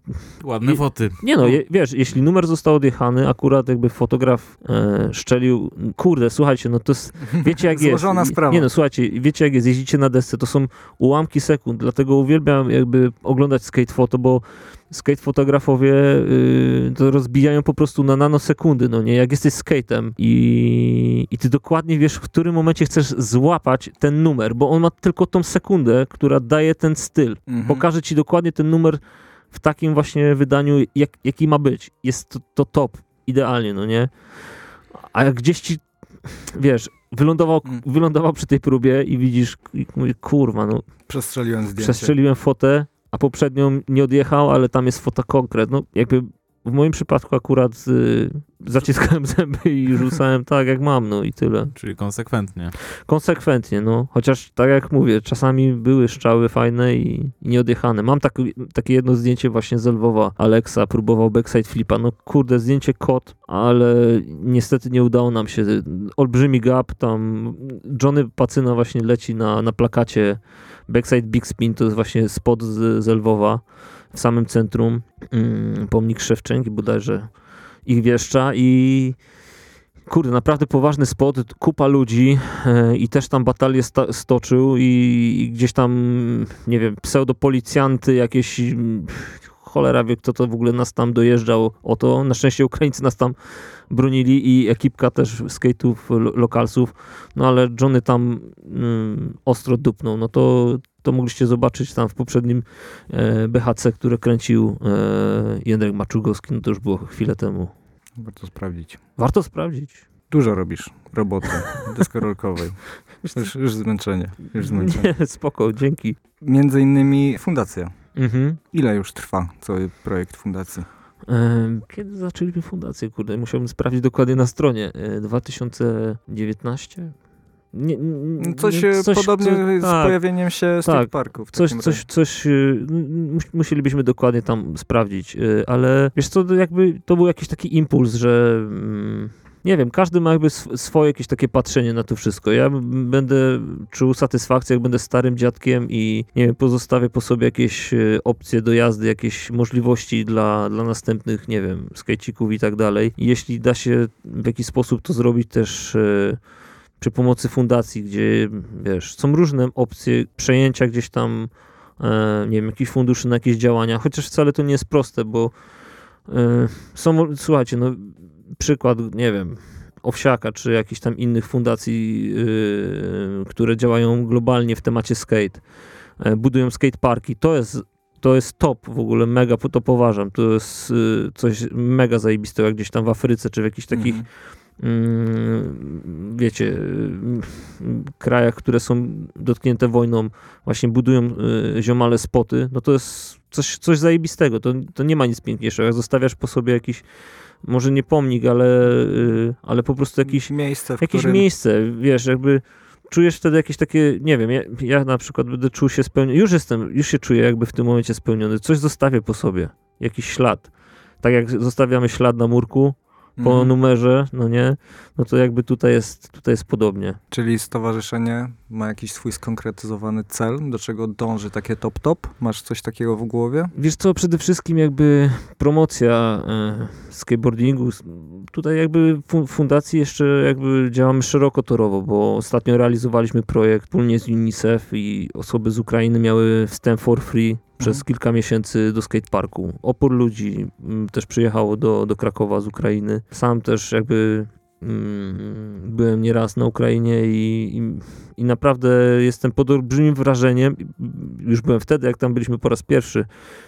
Ładne I- foty. Nie no, je, wiesz, jeśli numer został odjechany, akurat jakby fotograf e, szczelił, kurde, słuchajcie, no to jest, wiecie jak jest. Złożona sprawa. Nie no, słuchajcie, wiecie jak jest, jeździcie na desce, to są ułamki sekund, dlatego uwielbiam jakby oglądać skate foto, bo skate fotografowie yy, to rozbijają po prostu na nanosekundy, no nie? Jak jesteś skatem i, i ty dokładnie wiesz, w którym momencie chcesz złapać ten numer, bo on ma tylko tą sekundę, która daje ten styl. Mhm. Pokaże ci dokładnie ten numer w takim właśnie wydaniu, jak, jaki ma być. Jest to, to top, idealnie, no nie? A jak gdzieś ci, wiesz, wylądował, Mm. wylądował przy tej próbie i widzisz, i mówię, kurwa, no Przestrzeliłem zdjęcie. przestrzeliłem fotę, a poprzednią nie odjechał, ale tam jest fota konkret. No jakby w moim przypadku akurat y, zaciskałem zęby i rzucałem tak jak mam, no i tyle. Czyli konsekwentnie. Konsekwentnie, no. Chociaż tak jak mówię, czasami były szczały fajne i, i nieodjechane. Mam tak, takie jedno zdjęcie właśnie z Lwowa. Alexa próbował backside flipa. No kurde, zdjęcie kot, ale niestety nie udało nam się. Olbrzymi gap, tam Johnny Pacyna właśnie leci na, na plakacie backside big spin, to jest właśnie spot z, z Lwowa w samym centrum. Mm, pomnik Szewczenki bodajże ich wieszcza i kurde, naprawdę poważny spot, kupa ludzi e, i też tam batalię sta- stoczył i, i gdzieś tam, nie wiem, pseudopolicjanty jakieś, mm, cholera wie kto to w ogóle nas tam dojeżdżał o to. Na szczęście Ukraińcy nas tam bronili i ekipka też skate'ów, lo- lokalsów, no ale Johnny tam mm, ostro dupnął, no to, to mogliście zobaczyć tam w poprzednim e, BHC, które kręcił e, Jędrek Maczugowski, no to już było chwilę temu. Warto sprawdzić. Warto sprawdzić. Dużo robisz roboty deskorolkowej. Już, już zmęczenie. Już zmęczenie. Nie, spoko, dzięki. Między innymi fundacja. Mhm. Ile już trwa cały projekt fundacji? Em, Kiedy zaczęliśmy fundację? Kurde, musiałbym sprawdzić dokładnie na stronie. E, 2019? Nie, nie, Coś, e, podobnie co- z tak, pojawieniem się tak. tak, parku. W Coś, coś, coś, mus- musielibyśmy dokładnie tam sprawdzić, e, ale wiesz co, to jakby to był jakiś taki impuls, że mm, nie wiem, każdy ma jakby sw- swoje jakieś takie patrzenie na to wszystko. Ja będę czuł satysfakcję, jak będę starym dziadkiem i nie wiem, pozostawię po sobie jakieś e, opcje do jazdy, jakieś możliwości dla, dla następnych, nie wiem, skejcików i tak dalej. I jeśli da się w jakiś sposób to zrobić też przy pomocy fundacji, gdzie wiesz, są różne opcje przejęcia gdzieś tam, e, nie wiem, jakichś funduszy na jakieś działania, chociaż wcale to nie jest proste, bo e, są, słuchajcie, no przykład, nie wiem, Owsiaka, czy jakichś tam innych fundacji, e, które działają globalnie w temacie skate, budują skateparki, to jest to jest top w ogóle, mega to poważam. To jest coś mega zajebistego, jak gdzieś tam w Afryce, czy w jakichś takich mm, wiecie, mm, krajach, które są dotknięte wojną, właśnie budują y, ziomale spoty, no to jest coś, coś zajebistego. To, to nie ma nic piękniejszego. Jak zostawiasz po sobie jakiś, może nie pomnik, ale, y, ale po prostu jakiś, miejsce, w jakieś którym... miejsce, wiesz, jakby czujesz wtedy jakieś takie, nie wiem, ja, ja na przykład będę czuł się spełniony, już jestem, już się czuję jakby w tym momencie spełniony, coś zostawię po sobie, jakiś ślad. Tak jak zostawiamy ślad na murku, po Mhm. numerze, no nie, no to jakby tutaj jest, tutaj jest podobnie. Czyli stowarzyszenie ma jakiś swój skonkretyzowany cel, do czego dąży takie top-top? Masz coś takiego w głowie? Wiesz co, przede wszystkim jakby promocja e, skateboardingu, tutaj jakby fundacji jeszcze jakby działamy szeroko torowo, bo ostatnio realizowaliśmy projekt wspólnie z UNICEF i osoby z Ukrainy miały wstęp for free przez Mhm. kilka miesięcy do skateparku. Opór ludzi też przyjechało do, do Krakowa z Ukrainy. Sam też jakby byłem nieraz na Ukrainie i, i, i naprawdę jestem pod olbrzymim wrażeniem. Już byłem wtedy, jak tam byliśmy po raz pierwszy,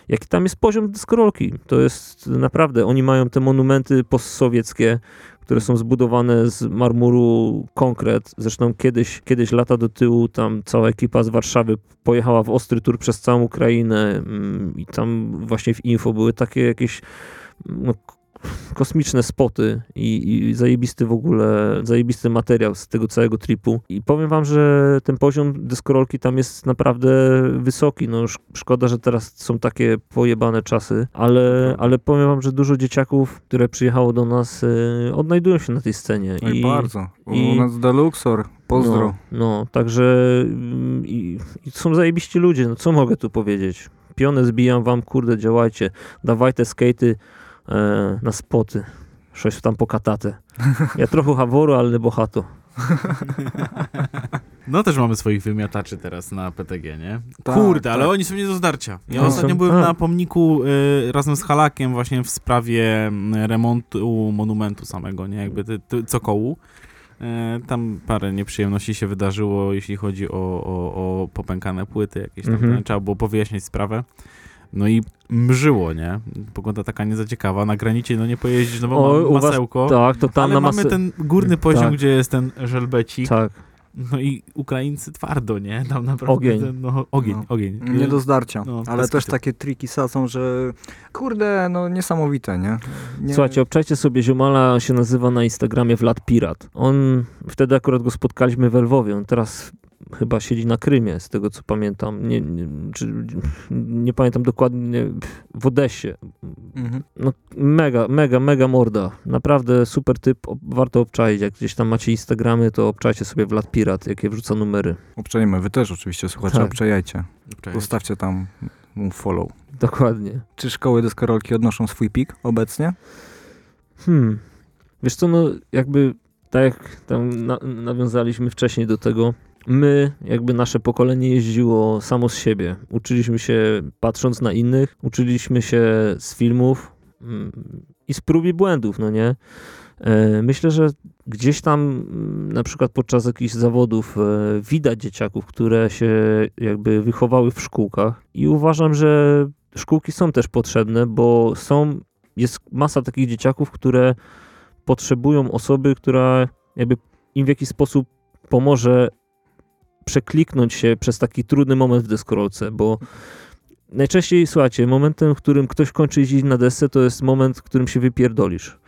jaki tam jest poziom deskorolki. To jest naprawdę, oni mają te monumenty postsowieckie, które są zbudowane z marmuru konkret. Zresztą kiedyś, kiedyś lata do tyłu tam cała ekipa z Warszawy pojechała w ostry tur przez całą Ukrainę mm, i tam właśnie w info były takie jakieś no, kosmiczne spoty i, i zajebisty w ogóle, zajebisty materiał z tego całego tripu. I powiem wam, że ten poziom deskorolki tam jest naprawdę wysoki. No sz- szkoda, że teraz są takie pojebane czasy, ale, ale powiem wam, że dużo dzieciaków, które przyjechało do nas, y, odnajdują się na tej scenie. No i, bardzo. U i- nas Deluxor, pozdro. No, no także mm, i, i są zajebiści ludzie, no co mogę tu powiedzieć? Pionę zbijam wam, kurde, działajcie. Dawajte skatey na spoty. Coś tam pokatate. Ja trochę haworu, ale nie bohato. No też mamy swoich wymiataczy teraz na PTG, nie? Tak, Kurde, ale tak. oni są nie do zdarcia. Ja No. ostatnio Są- byłem a. na pomniku y, razem z Halakiem właśnie w sprawie mm, remontu monumentu samego, nie? Jakby ty, ty, cokołu. E, Tam parę nieprzyjemności się wydarzyło, jeśli chodzi o, o, o popękane płyty jakieś tam. Mhm. Trzeba było powyjaśniać sprawę. No i mrzyło, nie? Pogoda taka niezaciekawa. Na granicie no nie pojeździsz, no bo O, ma u was- masełko. Tak, to tam ale na mamy ten górny poziom, Tak. gdzie jest ten żelbecik. Tak. No i Ukraińcy twardo, nie? Tam naprawdę Ogień. Ten, no, ogień, No. ogień. Nie do zdarcia. No, ale też takie triki sadzą, że kurde, no niesamowite, nie? nie Słuchajcie, obczajcie sobie ziomala, on się nazywa na Instagramie Vlad Pirat. On, wtedy akurat go spotkaliśmy w Lwowie, on teraz chyba siedzi na Krymie, z tego co pamiętam. Nie, nie, czy, nie pamiętam dokładnie, w Odessie. Mhm. No mega, mega, mega morda. Naprawdę super typ, warto obczaić. Jak gdzieś tam macie Instagramy, to obczajcie sobie Vlad Pirat, jakie wrzuca numery. Obczajmy, wy też oczywiście, słuchacze, Tak. obczajajcie. Cześć. Zostawcie tam mu follow. Dokładnie. Czy szkoły deskorolki odnoszą swój pik obecnie? Hmm. Wiesz co, no jakby tak jak tam na, nawiązaliśmy wcześniej do tego, my, jakby nasze pokolenie jeździło samo z siebie. Uczyliśmy się patrząc na innych, uczyliśmy się z filmów mm, i z prób i błędów, no nie? E, Myślę, że gdzieś tam mm, na przykład podczas jakichś zawodów e, widać dzieciaków, które się jakby wychowały w szkółkach i uważam, że szkółki są też potrzebne, bo są, jest masa takich dzieciaków, które potrzebują osoby, która jakby im w jakiś sposób pomoże przekliknąć się przez taki trudny moment w deskorolce, bo najczęściej, słuchajcie, momentem, w którym ktoś kończy jeździć na desce, to jest moment, w którym się wypierdolisz.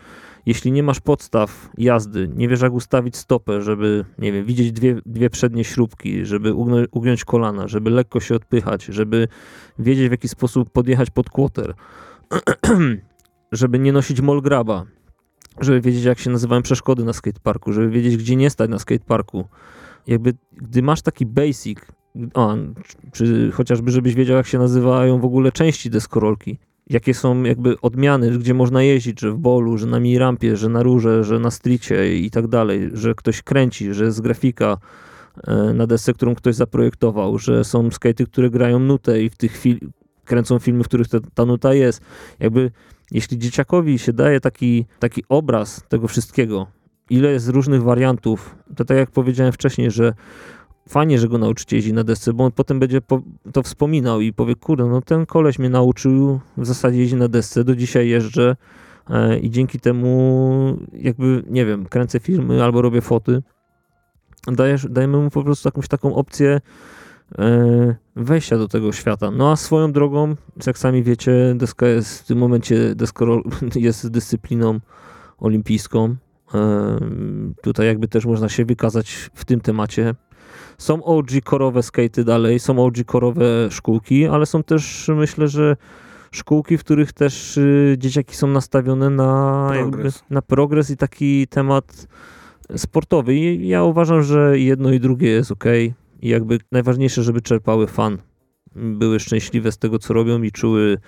Jeśli nie masz podstaw jazdy, nie wiesz jak ustawić stopę, żeby, nie wiem, widzieć dwie, dwie przednie śrubki, żeby ugnę, ugiąć kolana, żeby lekko się odpychać, żeby wiedzieć w jaki sposób podjechać pod kłoter, żeby nie nosić molgraba, żeby wiedzieć jak się nazywają przeszkody na skateparku, żeby wiedzieć gdzie nie stać na skateparku. Jakby, gdy masz taki basic, a, czy chociażby żebyś wiedział jak się nazywają w ogóle części deskorolki, jakie są jakby odmiany, gdzie można jeździć, że w bolu, że na mini rampie, że na rurze, że na stricie i tak dalej, że ktoś kręci, że jest grafika e, na desce, którą ktoś zaprojektował, że są skatey, które grają nutę i w tych chwil kręcą filmy, w których ta, ta nuta jest. Jakby jeśli dzieciakowi się daje taki, taki obraz tego wszystkiego, ile jest różnych wariantów, to tak jak powiedziałem wcześniej, że fajnie, że go nauczycie jeździć na desce, bo on potem będzie to wspominał i powie, kurde, no ten koleś mnie nauczył w zasadzie jeździć na desce, do dzisiaj jeżdżę e, i dzięki temu jakby, nie wiem, kręcę filmy albo robię foty. Dajesz, dajemy mu po prostu jakąś taką opcję e, wejścia do tego świata. No a swoją drogą, jak sami wiecie, deska jest w tym momencie deskorol, jest dyscypliną olimpijską. Tutaj jakby też można się wykazać w tym temacie. Są OG korowe skatey dalej, są OG korowe szkółki, ale są też myślę, że szkółki, w których też y, dzieciaki są nastawione na jakby, Progres. na progres i taki temat sportowy. I ja uważam, że jedno i drugie jest ok. I jakby najważniejsze, żeby czerpały fan. Były szczęśliwe z tego, co robią i czuły,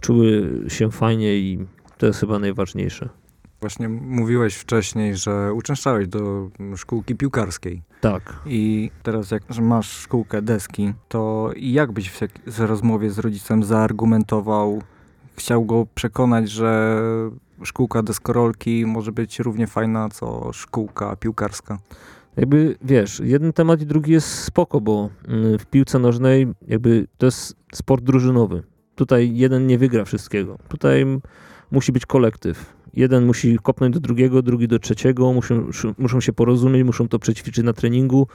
czuły się fajnie i to jest chyba najważniejsze. Właśnie mówiłeś wcześniej, że uczęszczałeś do szkółki piłkarskiej. Tak. I teraz jak masz szkółkę deski, to jak byś w, rozmowie z rodzicem zaargumentował, chciał go przekonać, że szkółka deskorolki może być równie fajna, co szkółka piłkarska? Jakby wiesz, jeden temat i drugi jest spoko, bo mm, w piłce nożnej jakby to jest sport drużynowy. Tutaj jeden nie wygra wszystkiego. Tutaj musi być kolektyw. Jeden musi kopnąć do drugiego, drugi do trzeciego, muszą, sz- muszą się porozumieć, muszą to przećwiczyć na treningu.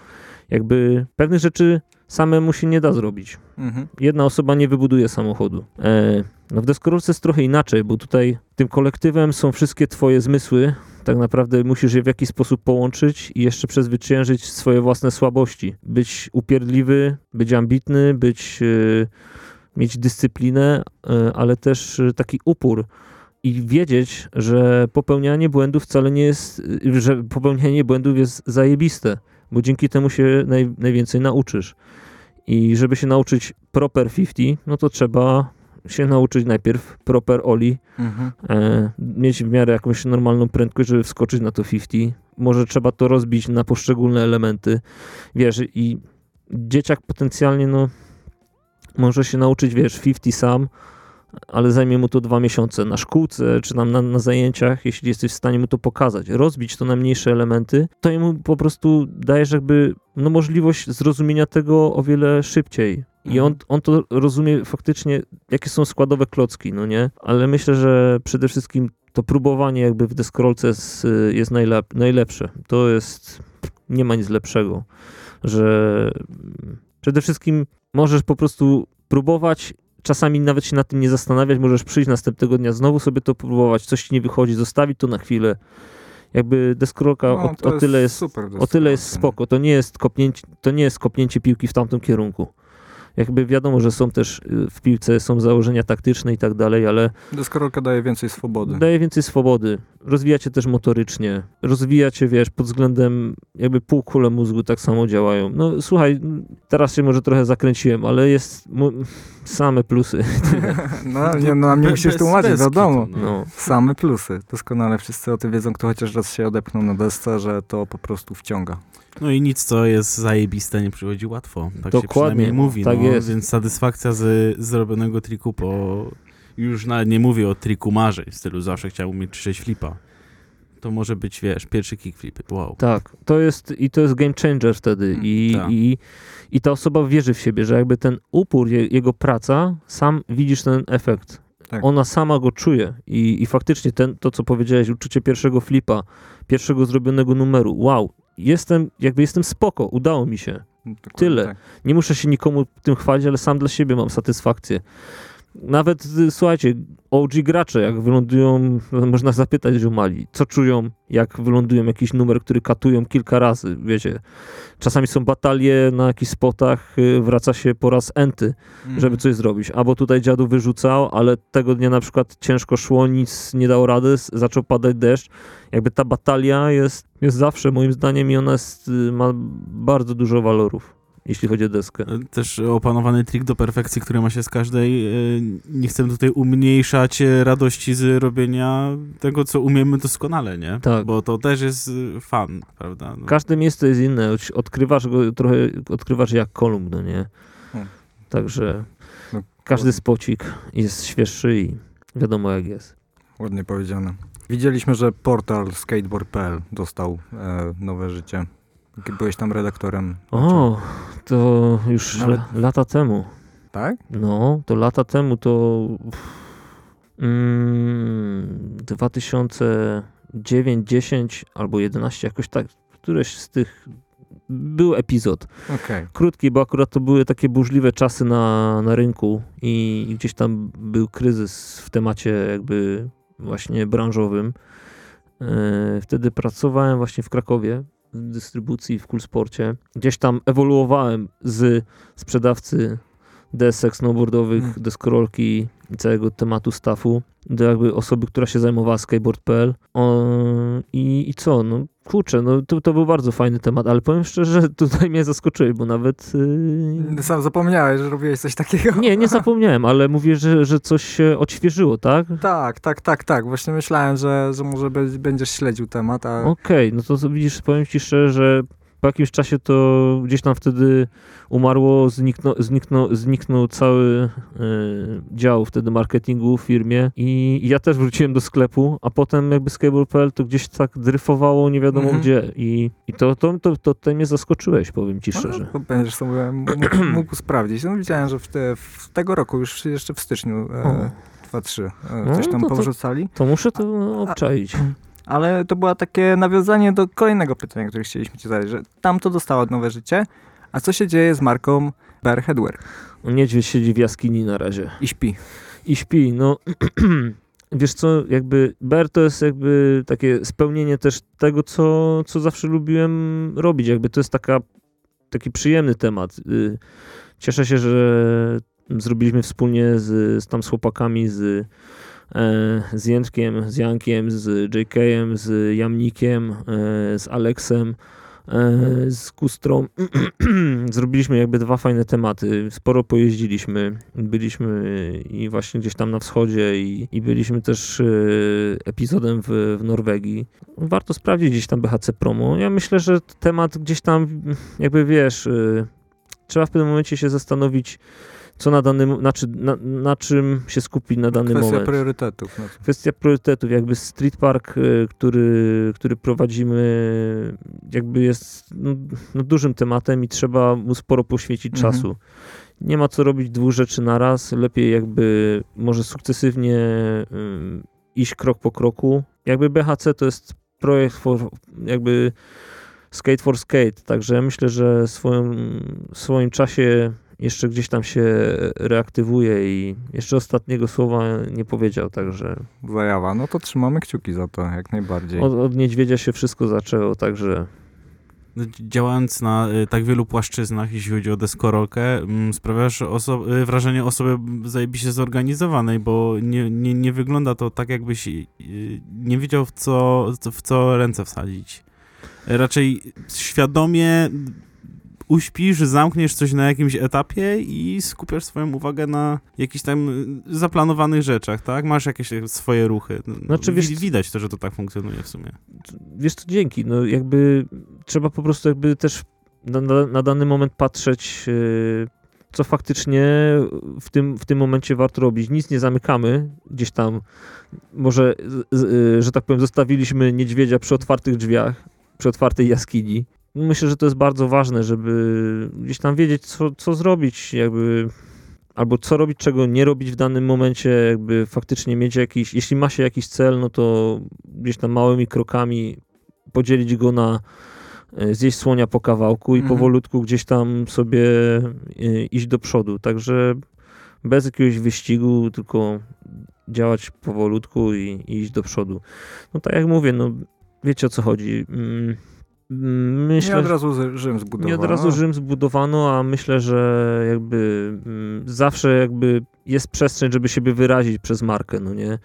Jakby pewnych rzeczy samemu się nie da zrobić. Mhm. Jedna osoba nie wybuduje samochodu. E, no w deskorolce jest trochę inaczej, bo tutaj tym kolektywem są wszystkie twoje zmysły. Tak naprawdę musisz je w jakiś sposób połączyć i jeszcze przezwyciężyć swoje własne słabości. Być upierdliwy, być ambitny, być, e, mieć dyscyplinę, e, ale też e, taki upór i wiedzieć, że popełnianie błędów wcale nie jest, że popełnianie błędów jest zajebiste, bo dzięki temu się naj, najwięcej nauczysz. I żeby się nauczyć proper 50, no to trzeba się nauczyć najpierw proper oli, Mhm. e, mieć w miarę jakąś normalną prędkość, żeby wskoczyć na to 50. Może trzeba to rozbić na poszczególne elementy. Wiesz, i dzieciak potencjalnie, no, może się nauczyć, wiesz, 50 sam, ale zajmie mu to dwa miesiące na szkółce, czy tam na, na zajęciach, jeśli jesteś w stanie mu to pokazać, rozbić to na mniejsze elementy, to jemu po prostu dajesz jakby no, możliwość zrozumienia tego o wiele szybciej. I on, on to rozumie faktycznie, jakie są składowe klocki, no nie? Ale myślę, że przede wszystkim to próbowanie jakby w deskorolce jest, jest najlep najlepsze. To jest, nie ma nic lepszego, że przede wszystkim możesz po prostu próbować, czasami nawet się nad tym nie zastanawiać, możesz przyjść następnego dnia, znowu sobie to próbować, coś ci nie wychodzi, zostawić to na chwilę. Jakby deskorolka No, o, o tyle jest o tyle jest spoko. To nie jest kopnięcie, to nie jest kopnięcie piłki w tamtym kierunku. Jakby wiadomo, że są też y, w piłce są założenia taktyczne i tak dalej, ale Deskorolka daje więcej swobody. daje więcej swobody. Rozwijacie też motorycznie. Rozwijacie, wiesz, pod względem jakby półkule mózgu tak samo działają. No słuchaj, teraz się może trochę zakręciłem, ale jest same plusy. No, nie, no, Be- musisz tłumaczyć, wiadomo. No. Same plusy. Doskonale wszyscy o tym wiedzą, kto chociaż raz się odepchnął na desce, że to po prostu wciąga. No i nic, co jest zajebiste, nie przychodzi łatwo. Tak się Dokładnie, przynajmniej mówi. tak no, jest. Więc satysfakcja z zrobionego triku po... Już nawet nie mówię o triku marzeń, w stylu zawsze chciałem umieć 6 flipa. To może być, wiesz, pierwszy kickflip. Wow. Tak, to jest i to jest game changer wtedy Mm, i, tak. i, i ta osoba wierzy w siebie, że jakby ten upór, je, jego praca, sam widzisz ten efekt. Tak. Ona sama go czuje i, i faktycznie ten, to, co powiedziałeś, uczucie pierwszego flipa, pierwszego zrobionego numeru, wow, jestem, jakby jestem spoko, udało mi się. Dokładnie Tyle. Tak. Nie muszę się nikomu tym chwalić, ale sam dla siebie mam satysfakcję. Nawet, y, słuchajcie, OG gracze, jak wylądują, można zapytać ziomali, co czują, jak wylądują jakiś numer, który katują kilka razy, wiecie. Czasami są batalie na jakichś spotach, y, wraca się po raz enty, Mhm. żeby coś zrobić. Albo tutaj dziadu wyrzucał, ale tego dnia na przykład ciężko szło, nic nie dało rady, zaczął padać deszcz. Jakby ta batalia jest, jest zawsze, moim zdaniem, i ona jest, y, ma bardzo dużo walorów, jeśli chodzi o deskę. Też opanowany trik do perfekcji, który ma się z każdej. e, Nie chcę tutaj umniejszać e, radości z robienia tego, co umiemy doskonale, nie? Tak. Bo to też jest e, fan, prawda? No. Każde miejsce jest inne. Od- Odkrywasz go trochę, odkrywasz jak kolumn, no nie? Hmm. Także No, każdy spocik jest świeższy i wiadomo jak jest. Ładnie powiedziane. Widzieliśmy, że portal skateboard.pl dostał e, nowe życie. Byłeś tam redaktorem. O, to już Nawet- lata temu. Tak? No, to lata temu to mm, 2009, 10 albo 11, jakoś tak, któreś z tych był epizod. Okej. Krótki, bo akurat to były takie burzliwe czasy na, na rynku i gdzieś tam był kryzys w temacie jakby właśnie branżowym. E, Wtedy pracowałem właśnie w Krakowie w dystrybucji w Kulsporcie. Gdzieś tam ewoluowałem z sprzedawcy desek snowboardowych, Mm. deskorolki i całego tematu staffu do jakby osoby, która się zajmowała skateboard.pl i, i co, no kurczę, no to, to był bardzo fajny temat, ale powiem szczerze, że tutaj mnie zaskoczyłeś, bo nawet yy, Sam zapomniałeś, że robiłeś coś takiego. nie, nie zapomniałem, ale mówię, że, że coś się odświeżyło, tak? Tak, tak, tak, tak. Właśnie myślałem, że, że może będziesz śledził temat, a Okej, no to, to widzisz, powiem ci szczerze, że po jakimś czasie to gdzieś tam wtedy umarło, zniknął, zniknął, zniknął cały y, dział wtedy marketingu w firmie i, ja też wróciłem do sklepu, a potem jakby Skateboard.pl to gdzieś tak dryfowało nie wiadomo Mhm. gdzie i, i to, to, to, to, to mnie zaskoczyłeś, powiem ci szczerze. No, to będziesz sobie mógł, mógł sprawdzić. No, widziałem, że w, te, w tego roku, już jeszcze w styczniu, e, 2-3, e, No, coś tam to- to- powrzucali. To muszę to obczaić. Ale to było takie nawiązanie do kolejnego pytania, które chcieliśmy ci zadać, że tam to dostało nowe życie, a co się dzieje z marką Bear Headwear Niedźwiedź siedzi w jaskini na razie. i śpi? i śpi. No, wiesz co, jakby Bear to jest jakby takie spełnienie też tego, co, co zawsze lubiłem robić. Jakby to jest taka, taki przyjemny temat. Y, Cieszę się, że zrobiliśmy wspólnie z, z tam z chłopakami, z, z Jędrkiem, z Jankiem, z JK-em, z Jamnikiem, e, z Aleksem. e, z Kustrą. Zrobiliśmy jakby dwa fajne tematy. Sporo pojeździliśmy. Byliśmy i właśnie gdzieś tam na wschodzie i, i byliśmy też e, epizodem w, w Norwegii. Warto sprawdzić gdzieś tam BHC Promo. Ja myślę, że temat gdzieś tam jakby wiesz, e, trzeba w pewnym momencie się zastanowić, co na danym, na, czy, na, na czym się skupić na dany Kwestia moment. priorytetów. No. Kwestia priorytetów, jakby street park, y, który, który prowadzimy, jakby jest no, no dużym tematem i trzeba mu sporo poświęcić Mhm. czasu. Nie ma co robić dwóch rzeczy na raz, lepiej jakby może sukcesywnie ym, iść krok po kroku. Jakby BHC to jest projekt for, jakby skate for skate, także myślę, że swoją, w swoim czasie jeszcze gdzieś tam się reaktywuje i jeszcze ostatniego słowa nie powiedział, także Zajawa. No to trzymamy kciuki za to, jak najbardziej. od, od niedźwiedzia się wszystko zaczęło, także No, Działając na y, tak wielu płaszczyznach, jeśli chodzi o deskorolkę, mm, sprawiasz oso- y, wrażenie osoby zajebiście zorganizowanej, bo nie, nie, nie wygląda to tak, jakbyś y, nie wiedział, w co, w co ręce wsadzić. Raczej świadomie uśpisz, zamkniesz coś na jakimś etapie i skupiasz swoją uwagę na jakichś tam y, zaplanowanych rzeczach, tak? Masz jakieś swoje ruchy. No, Znaczy, wiesz- wi- widać to, że to tak funkcjonuje w sumie. wiesz co, dzięki, no jakby trzeba po prostu jakby też na, na, na dany moment patrzeć, yy, co faktycznie w tym, w tym momencie warto robić. Nic nie zamykamy, gdzieś tam może, z, że tak powiem, zostawiliśmy niedźwiedzia przy otwartych drzwiach, przy otwartej jaskini. Myślę, że to jest bardzo ważne, żeby gdzieś tam wiedzieć, co, co zrobić, jakby albo co robić, czego nie robić w danym momencie, jakby faktycznie mieć jakiś, jeśli ma się jakiś cel, no to gdzieś tam małymi krokami podzielić go na e, zjeść słonia po kawałku i Mhm. powolutku gdzieś tam sobie e, iść do przodu. Także bez jakiegoś wyścigu, tylko działać powolutku i, i iść do przodu. No tak jak mówię, no wiecie o co chodzi. Mm, mm, Myślę, nie od razu Rzym zbudowano. nie od razu Rzym zbudowano, a myślę, że jakby mm, zawsze jakby jest przestrzeń, żeby siebie wyrazić przez markę, no nie?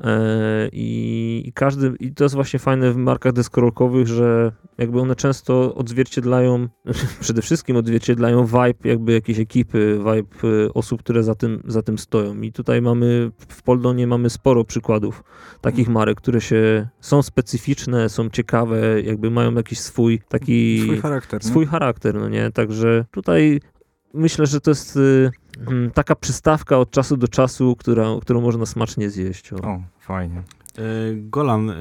E, I, I każdy, i to jest właśnie fajne w markach deskorolkowych, że jakby one często odzwierciedlają, przede wszystkim odzwierciedlają vibe jakby jakiejś ekipy, vibe e, osób, które za tym, za tym stoją. I tutaj mamy, w Poldonie mamy sporo przykładów takich marek, które się, są specyficzne, są ciekawe, jakby mają jakiś swój taki Swój charakter. nie? swój charakter, no nie? Także tutaj myślę, że to jest mm, taka przystawka od czasu do czasu, która, którą można smacznie zjeść. O. O, fajnie. E, Golan e,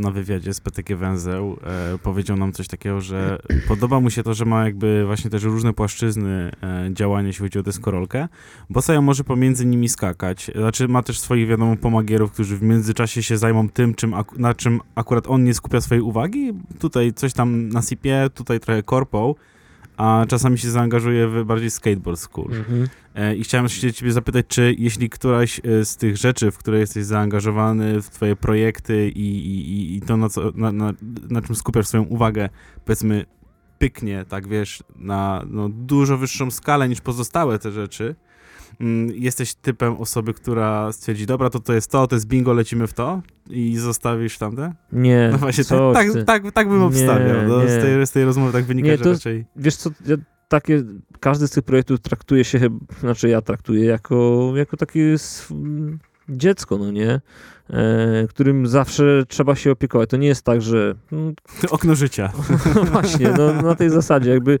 na wywiadzie z PTK Węzeł e, powiedział nam coś takiego, że podoba mu się to, że ma jakby właśnie też różne płaszczyzny działania, jeśli chodzi o deskorolkę, bo sobie może pomiędzy nimi skakać. Znaczy ma też swoich, wiadomo, pomagierów, którzy w międzyczasie się zajmą tym, czym na czym akurat on nie skupia swojej uwagi. Tutaj coś tam nasypie, tutaj trochę korpą, a czasami się zaangażuje w bardziej skateboard school. Mhm. E, I chciałem się ciebie zapytać, czy jeśli któraś e, z tych rzeczy, w które jesteś zaangażowany, w twoje projekty i, i, i- to, na, co, na, na, na czym skupiasz swoją uwagę, powiedzmy, pyknie, tak wiesz, na no, dużo wyższą skalę niż pozostałe te rzeczy, jesteś typem osoby, która stwierdzi, dobra, to to jest to, to jest bingo, lecimy w to i zostawisz tamte? Nie, No właśnie, tak, tak, tak, tak bym Nie, obstawiał. No, z, tej, z tej rozmowy tak wynika, Nie, że to- raczej... Wiesz co, ja takie, każdy z tych projektów traktuje się, znaczy ja traktuję jako, jako takie dziecko, no nie? E, którym zawsze trzeba się opiekować. To nie jest tak, że mm, Okno życia. No właśnie, no, na tej zasadzie jakby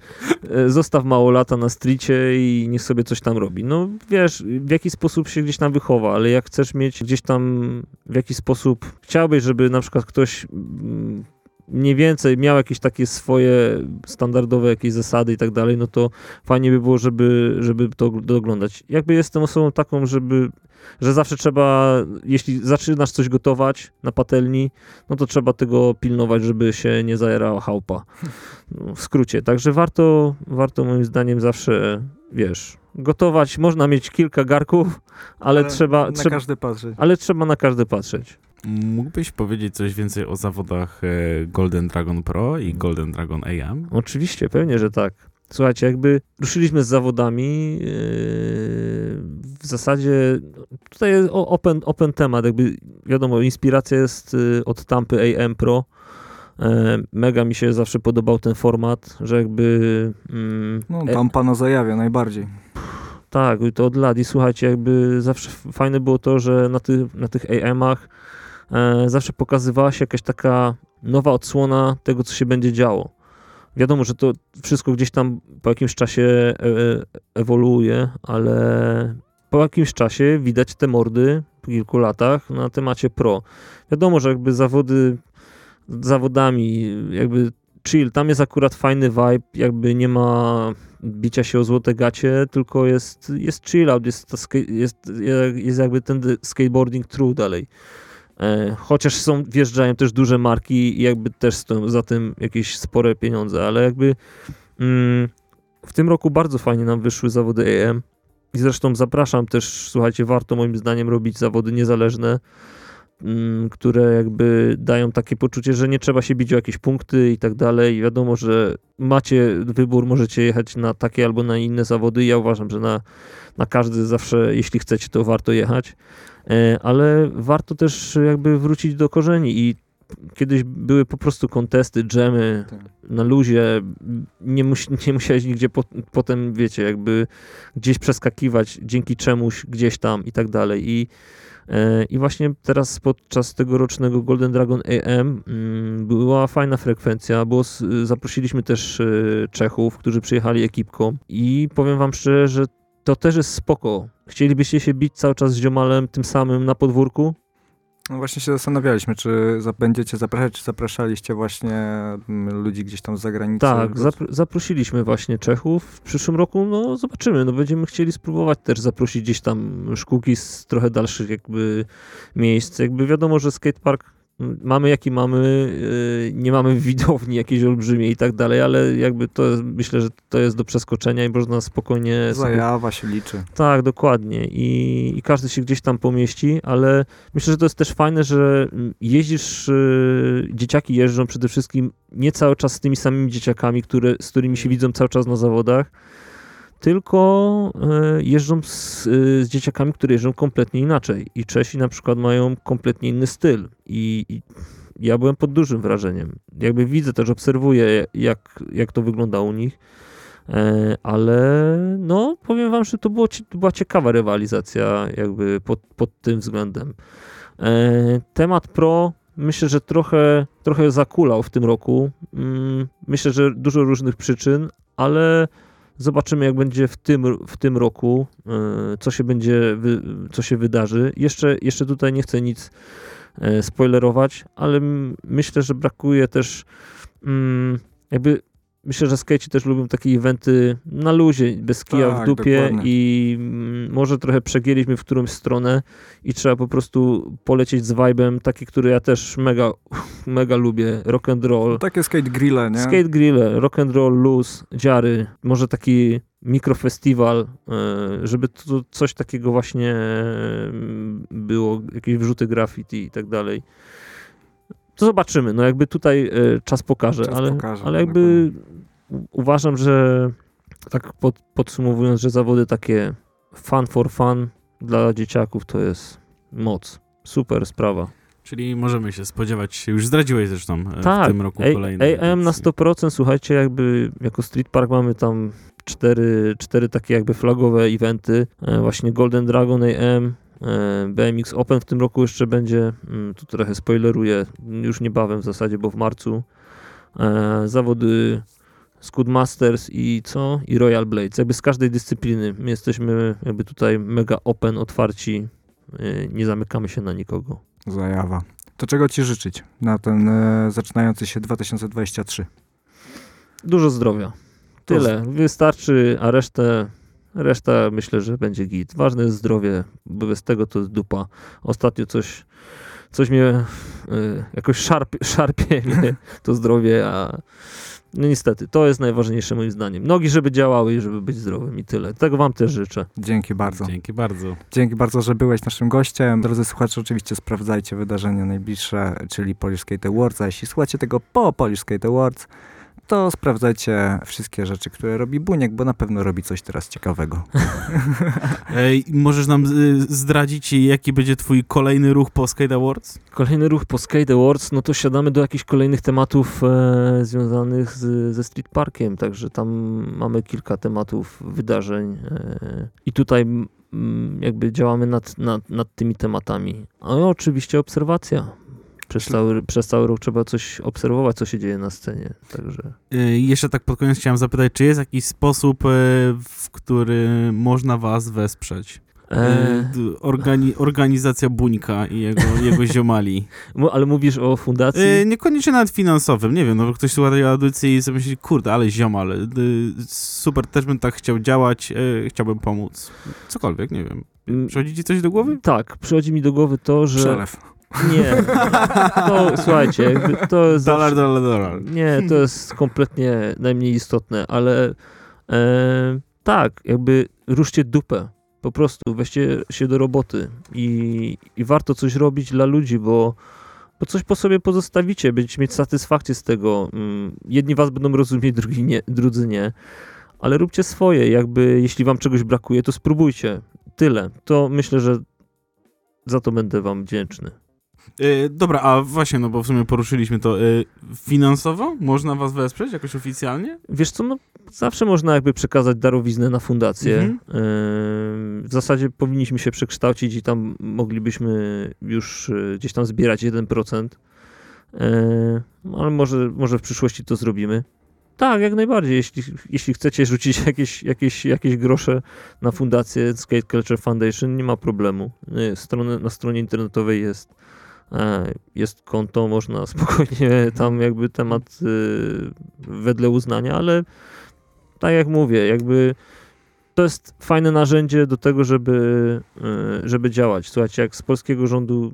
e, zostaw mało lata na stricie i niech sobie coś tam robi. No wiesz, w jaki sposób się gdzieś tam wychowa, ale jak chcesz mieć gdzieś tam w jakiś sposób, chciałbyś, żeby na przykład ktoś mm, mniej więcej miał jakieś takie swoje standardowe jakieś zasady i tak dalej, no to fajnie by było, żeby, żeby to doglądać. Jakby jestem osobą taką, żeby że zawsze trzeba, jeśli zaczynasz coś gotować na patelni, no to trzeba tego pilnować, żeby się nie zajerała chałupa. No, w skrócie. Także warto, warto moim zdaniem zawsze, wiesz, gotować. Można mieć kilka garków, ale, trzeba, Na trzeba, każdy patrzy. ale trzeba na każdy patrzeć. Mógłbyś powiedzieć coś więcej o zawodach e, Golden Dragon Pro i Golden Dragon AM? Oczywiście, pewnie, że tak. Słuchajcie, jakby ruszyliśmy z zawodami, yy, w zasadzie tutaj jest open, open temat, jakby wiadomo, inspiracja jest yy, od Tampy AM Pro, E, mega mi się zawsze podobał ten format, że jakby... Mm, No, e- tam pana zajawia najbardziej. tak, i to od lat. I słuchajcie, jakby zawsze fajne było to, że na, ty, na tych AM-ach e, zawsze pokazywała się jakaś taka nowa odsłona tego, co się będzie działo. Wiadomo, że to wszystko gdzieś tam po jakimś czasie e, ewoluuje, ale po jakimś czasie widać te mordy po kilku latach na temacie pro. Wiadomo, że jakby zawody zawodami, jakby chill, tam jest akurat fajny vibe, jakby nie ma bicia się o złote gacie, tylko jest, jest chill out, jest, jest, jest jakby ten skateboarding true dalej. E, chociaż są, wjeżdżają też duże marki i jakby też stoją za tym jakieś spore pieniądze, ale jakby mm, w tym roku bardzo fajnie nam wyszły zawody AM i zresztą zapraszam też, słuchajcie, warto moim zdaniem robić zawody niezależne, które jakby dają takie poczucie, że nie trzeba się bić o jakieś punkty i tak dalej. Wiadomo, że macie wybór, możecie jechać na takie albo na inne zawody. Ja uważam, że na, na każdy zawsze, jeśli chcecie, to warto jechać. E, Ale warto też jakby wrócić do korzeni i kiedyś były po prostu kontesty, dżemy Tak. na luzie, nie, musi, nie musiałeś nigdzie po, potem, wiecie, jakby gdzieś przeskakiwać dzięki czemuś, gdzieś tam i tak dalej. I, i właśnie teraz podczas tegorocznego Golden Dragon AM mm, była fajna frekwencja, bo zaprosiliśmy też e, Czechów, którzy przyjechali ekipką i powiem wam szczerze, że to też jest spoko. Chcielibyście się bić cały czas z ziomalem tym samym na podwórku? No właśnie się zastanawialiśmy, czy będziecie zapraszać, czy zapraszaliście właśnie mm, ludzi gdzieś tam z zagranicy. Tak, zapr- zaprosiliśmy właśnie Czechów. W przyszłym roku, no zobaczymy, no będziemy chcieli spróbować też zaprosić gdzieś tam szkółki z trochę dalszych jakby miejsc. Jakby wiadomo, że skatepark mamy jaki mamy, yy, nie mamy widowni jakiejś olbrzymiej i tak dalej, ale jakby to jest, myślę, że to jest do przeskoczenia i można spokojnie sobie Zajawa się liczy. tak, dokładnie. I, I każdy się gdzieś tam pomieści, ale myślę, że to jest też fajne, że mm, jeździsz, y, dzieciaki jeżdżą przede wszystkim nie cały czas z tymi samymi dzieciakami, które, z którymi się widzą cały czas na zawodach, tylko y, jeżdżą z, y, z dzieciakami, które jeżdżą kompletnie inaczej. I Czesi na przykład mają kompletnie inny styl. I, i ja byłem pod dużym wrażeniem. Jakby widzę też, obserwuję, jak, jak to wygląda u nich. E, ale no powiem wam, że to, było, to była ciekawa rywalizacja jakby pod, pod tym względem. E, temat pro myślę, że trochę, trochę zakulał w tym roku. Mm, Myślę, że dużo różnych przyczyn, ale zobaczymy jak będzie w tym, w tym roku, e, co się będzie, co się wydarzy. Jeszcze, jeszcze tutaj nie chcę nic e, spoilerować, ale myślę, że brakuje też mm, jakby Myślę, że skejci też lubią takie eventy na luzie, bez kija w Tak, dupie dokładnie. i mm, może trochę przegięliśmy w którąś stronę i trzeba po prostu polecieć z vibem, taki, który ja też mega, mega lubię, rock and roll. No, takie skate grille, nie? Skate grille, rock and roll, luz, dziary, może taki mikrofestiwal, e, żeby to coś takiego właśnie e, było, jakieś wrzuty graffiti i tak dalej. To zobaczymy, no jakby tutaj e, czas pokaże, Czas ale, pokaże, ale jakby uważam, że tak pod, podsumowując, że zawody takie fun for fun dla dzieciaków to jest moc. Super sprawa. Czyli możemy się spodziewać, już zdradziłeś zresztą e, Tak, w tym roku Ej, kolejne. AM na edycje. 100%, słuchajcie, jakby jako Street Park mamy tam cztery, cztery takie jakby flagowe eventy, e, właśnie Golden Dragon AM, BMX Open w tym roku jeszcze będzie, mm, tu trochę spoileruję, już niebawem w zasadzie, bo w marcu, e, zawody Scoot Masters i co? I Royal Blades, jakby z każdej dyscypliny, my jesteśmy jakby tutaj mega open, otwarci, e, nie zamykamy się na nikogo. Zajawa. To czego ci życzyć na ten e, zaczynający się 2023? Dużo zdrowia. Tyle. Wystarczy, a resztę, reszta myślę, że będzie git. Ważne jest zdrowie, bo bez tego to jest dupa. Ostatnio coś, coś mnie y, jakoś szarpie, szarpie mnie to zdrowie, a no niestety, to jest najważniejsze moim zdaniem. Nogi, żeby działały i żeby być zdrowym i tyle. Tego wam też życzę. Dzięki bardzo. Dzięki bardzo. Dzięki bardzo, że byłeś naszym gościem. Drodzy słuchacze, oczywiście sprawdzajcie wydarzenia najbliższe, czyli Polish Skate Awards, a jeśli słuchacie tego po Polish Skate Awards, to sprawdzajcie wszystkie rzeczy, które robi Buniek, bo na pewno robi coś teraz ciekawego. Ej, możesz nam y, zdradzić, jaki będzie twój kolejny ruch po Skate Awards? Kolejny ruch po Skate Awards, no to siadamy do jakichś kolejnych tematów e, związanych z, ze Street Parkiem, także tam mamy kilka tematów, wydarzeń e, i tutaj m, m, jakby działamy nad, nad, nad tymi tematami. A i oczywiście obserwacja. Przez cały, przez cały rok trzeba coś obserwować, co się dzieje na scenie, także... Y, jeszcze tak pod koniec chciałem zapytać, czy jest jakiś sposób, y, w który można was wesprzeć? Y, E, Organi organizacja Buńka i jego, jego ziomali. ale mówisz o fundacji? Niekoniecznie nawet finansowym, nie wiem, no bo ktoś słucha tej audycji i sobie myśli, kurde, ale ziomal, super, też bym tak chciał działać, chciałbym pomóc. Cokolwiek, nie wiem. Mm, Przychodzi ci coś do głowy? Tak, przychodzi mi do głowy to, że... Przelew. Nie, to słuchajcie, to jest... Dolar, dolar, dolar. Nie, to jest kompletnie najmniej istotne, ale e, tak, jakby ruszcie dupę. Po prostu weźcie się do roboty i, i warto coś robić dla ludzi, bo, bo coś po sobie pozostawicie, będziecie mieć satysfakcję z tego. Mm, Jedni was będą rozumieć, drugi nie, drudzy nie, ale róbcie swoje. Jakby jeśli wam czegoś brakuje, to spróbujcie. Tyle. To myślę, że za to będę wam wdzięczny. Y, dobra, a właśnie, no bo w sumie poruszyliśmy to. Y, finansowo można was wesprzeć jakoś oficjalnie? Wiesz co, no zawsze można jakby przekazać darowiznę na fundację. Mhm. Yy, W zasadzie powinniśmy się przekształcić i tam moglibyśmy już yy, gdzieś tam zbierać 1%. Yy, Ale może, może w przyszłości to zrobimy. Tak, jak najbardziej. Jeśli, jeśli chcecie rzucić jakieś, jakieś, jakieś grosze na fundację Skate Culture Foundation, nie ma problemu. Yy, Strony, na stronie internetowej jest, jest konto, można spokojnie tam jakby temat yy, wedle uznania, ale tak jak mówię, jakby to jest fajne narzędzie do tego, żeby, yy, żeby działać. Słuchajcie, jak z polskiego rządu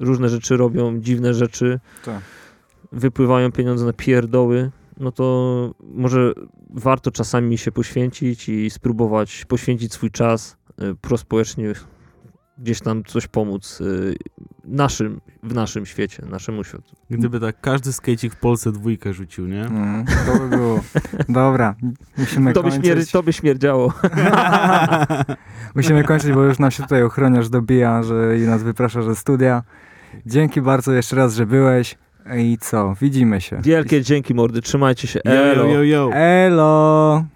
różne rzeczy robią, dziwne rzeczy, Tak. wypływają pieniądze na pierdoły, no to może warto czasami się poświęcić i spróbować poświęcić swój czas y, prospołecznie, gdzieś tam coś pomóc y, naszym, w naszym świecie, naszemu światu. Gdyby tak każdy skejcik w Polsce dwójkę rzucił, nie? Mm, to by było. Dobra, musimy To by, kończyć. śmier- to by śmierdziało. Musimy kończyć, bo już nam się tutaj ochroniarz dobija, że i nas wyprasza ze studia. Dzięki bardzo jeszcze raz, że byłeś. I co? Widzimy się. Wielkie dzięki mordy, trzymajcie się. Yo, yo, Elo. yo, yo. Elo!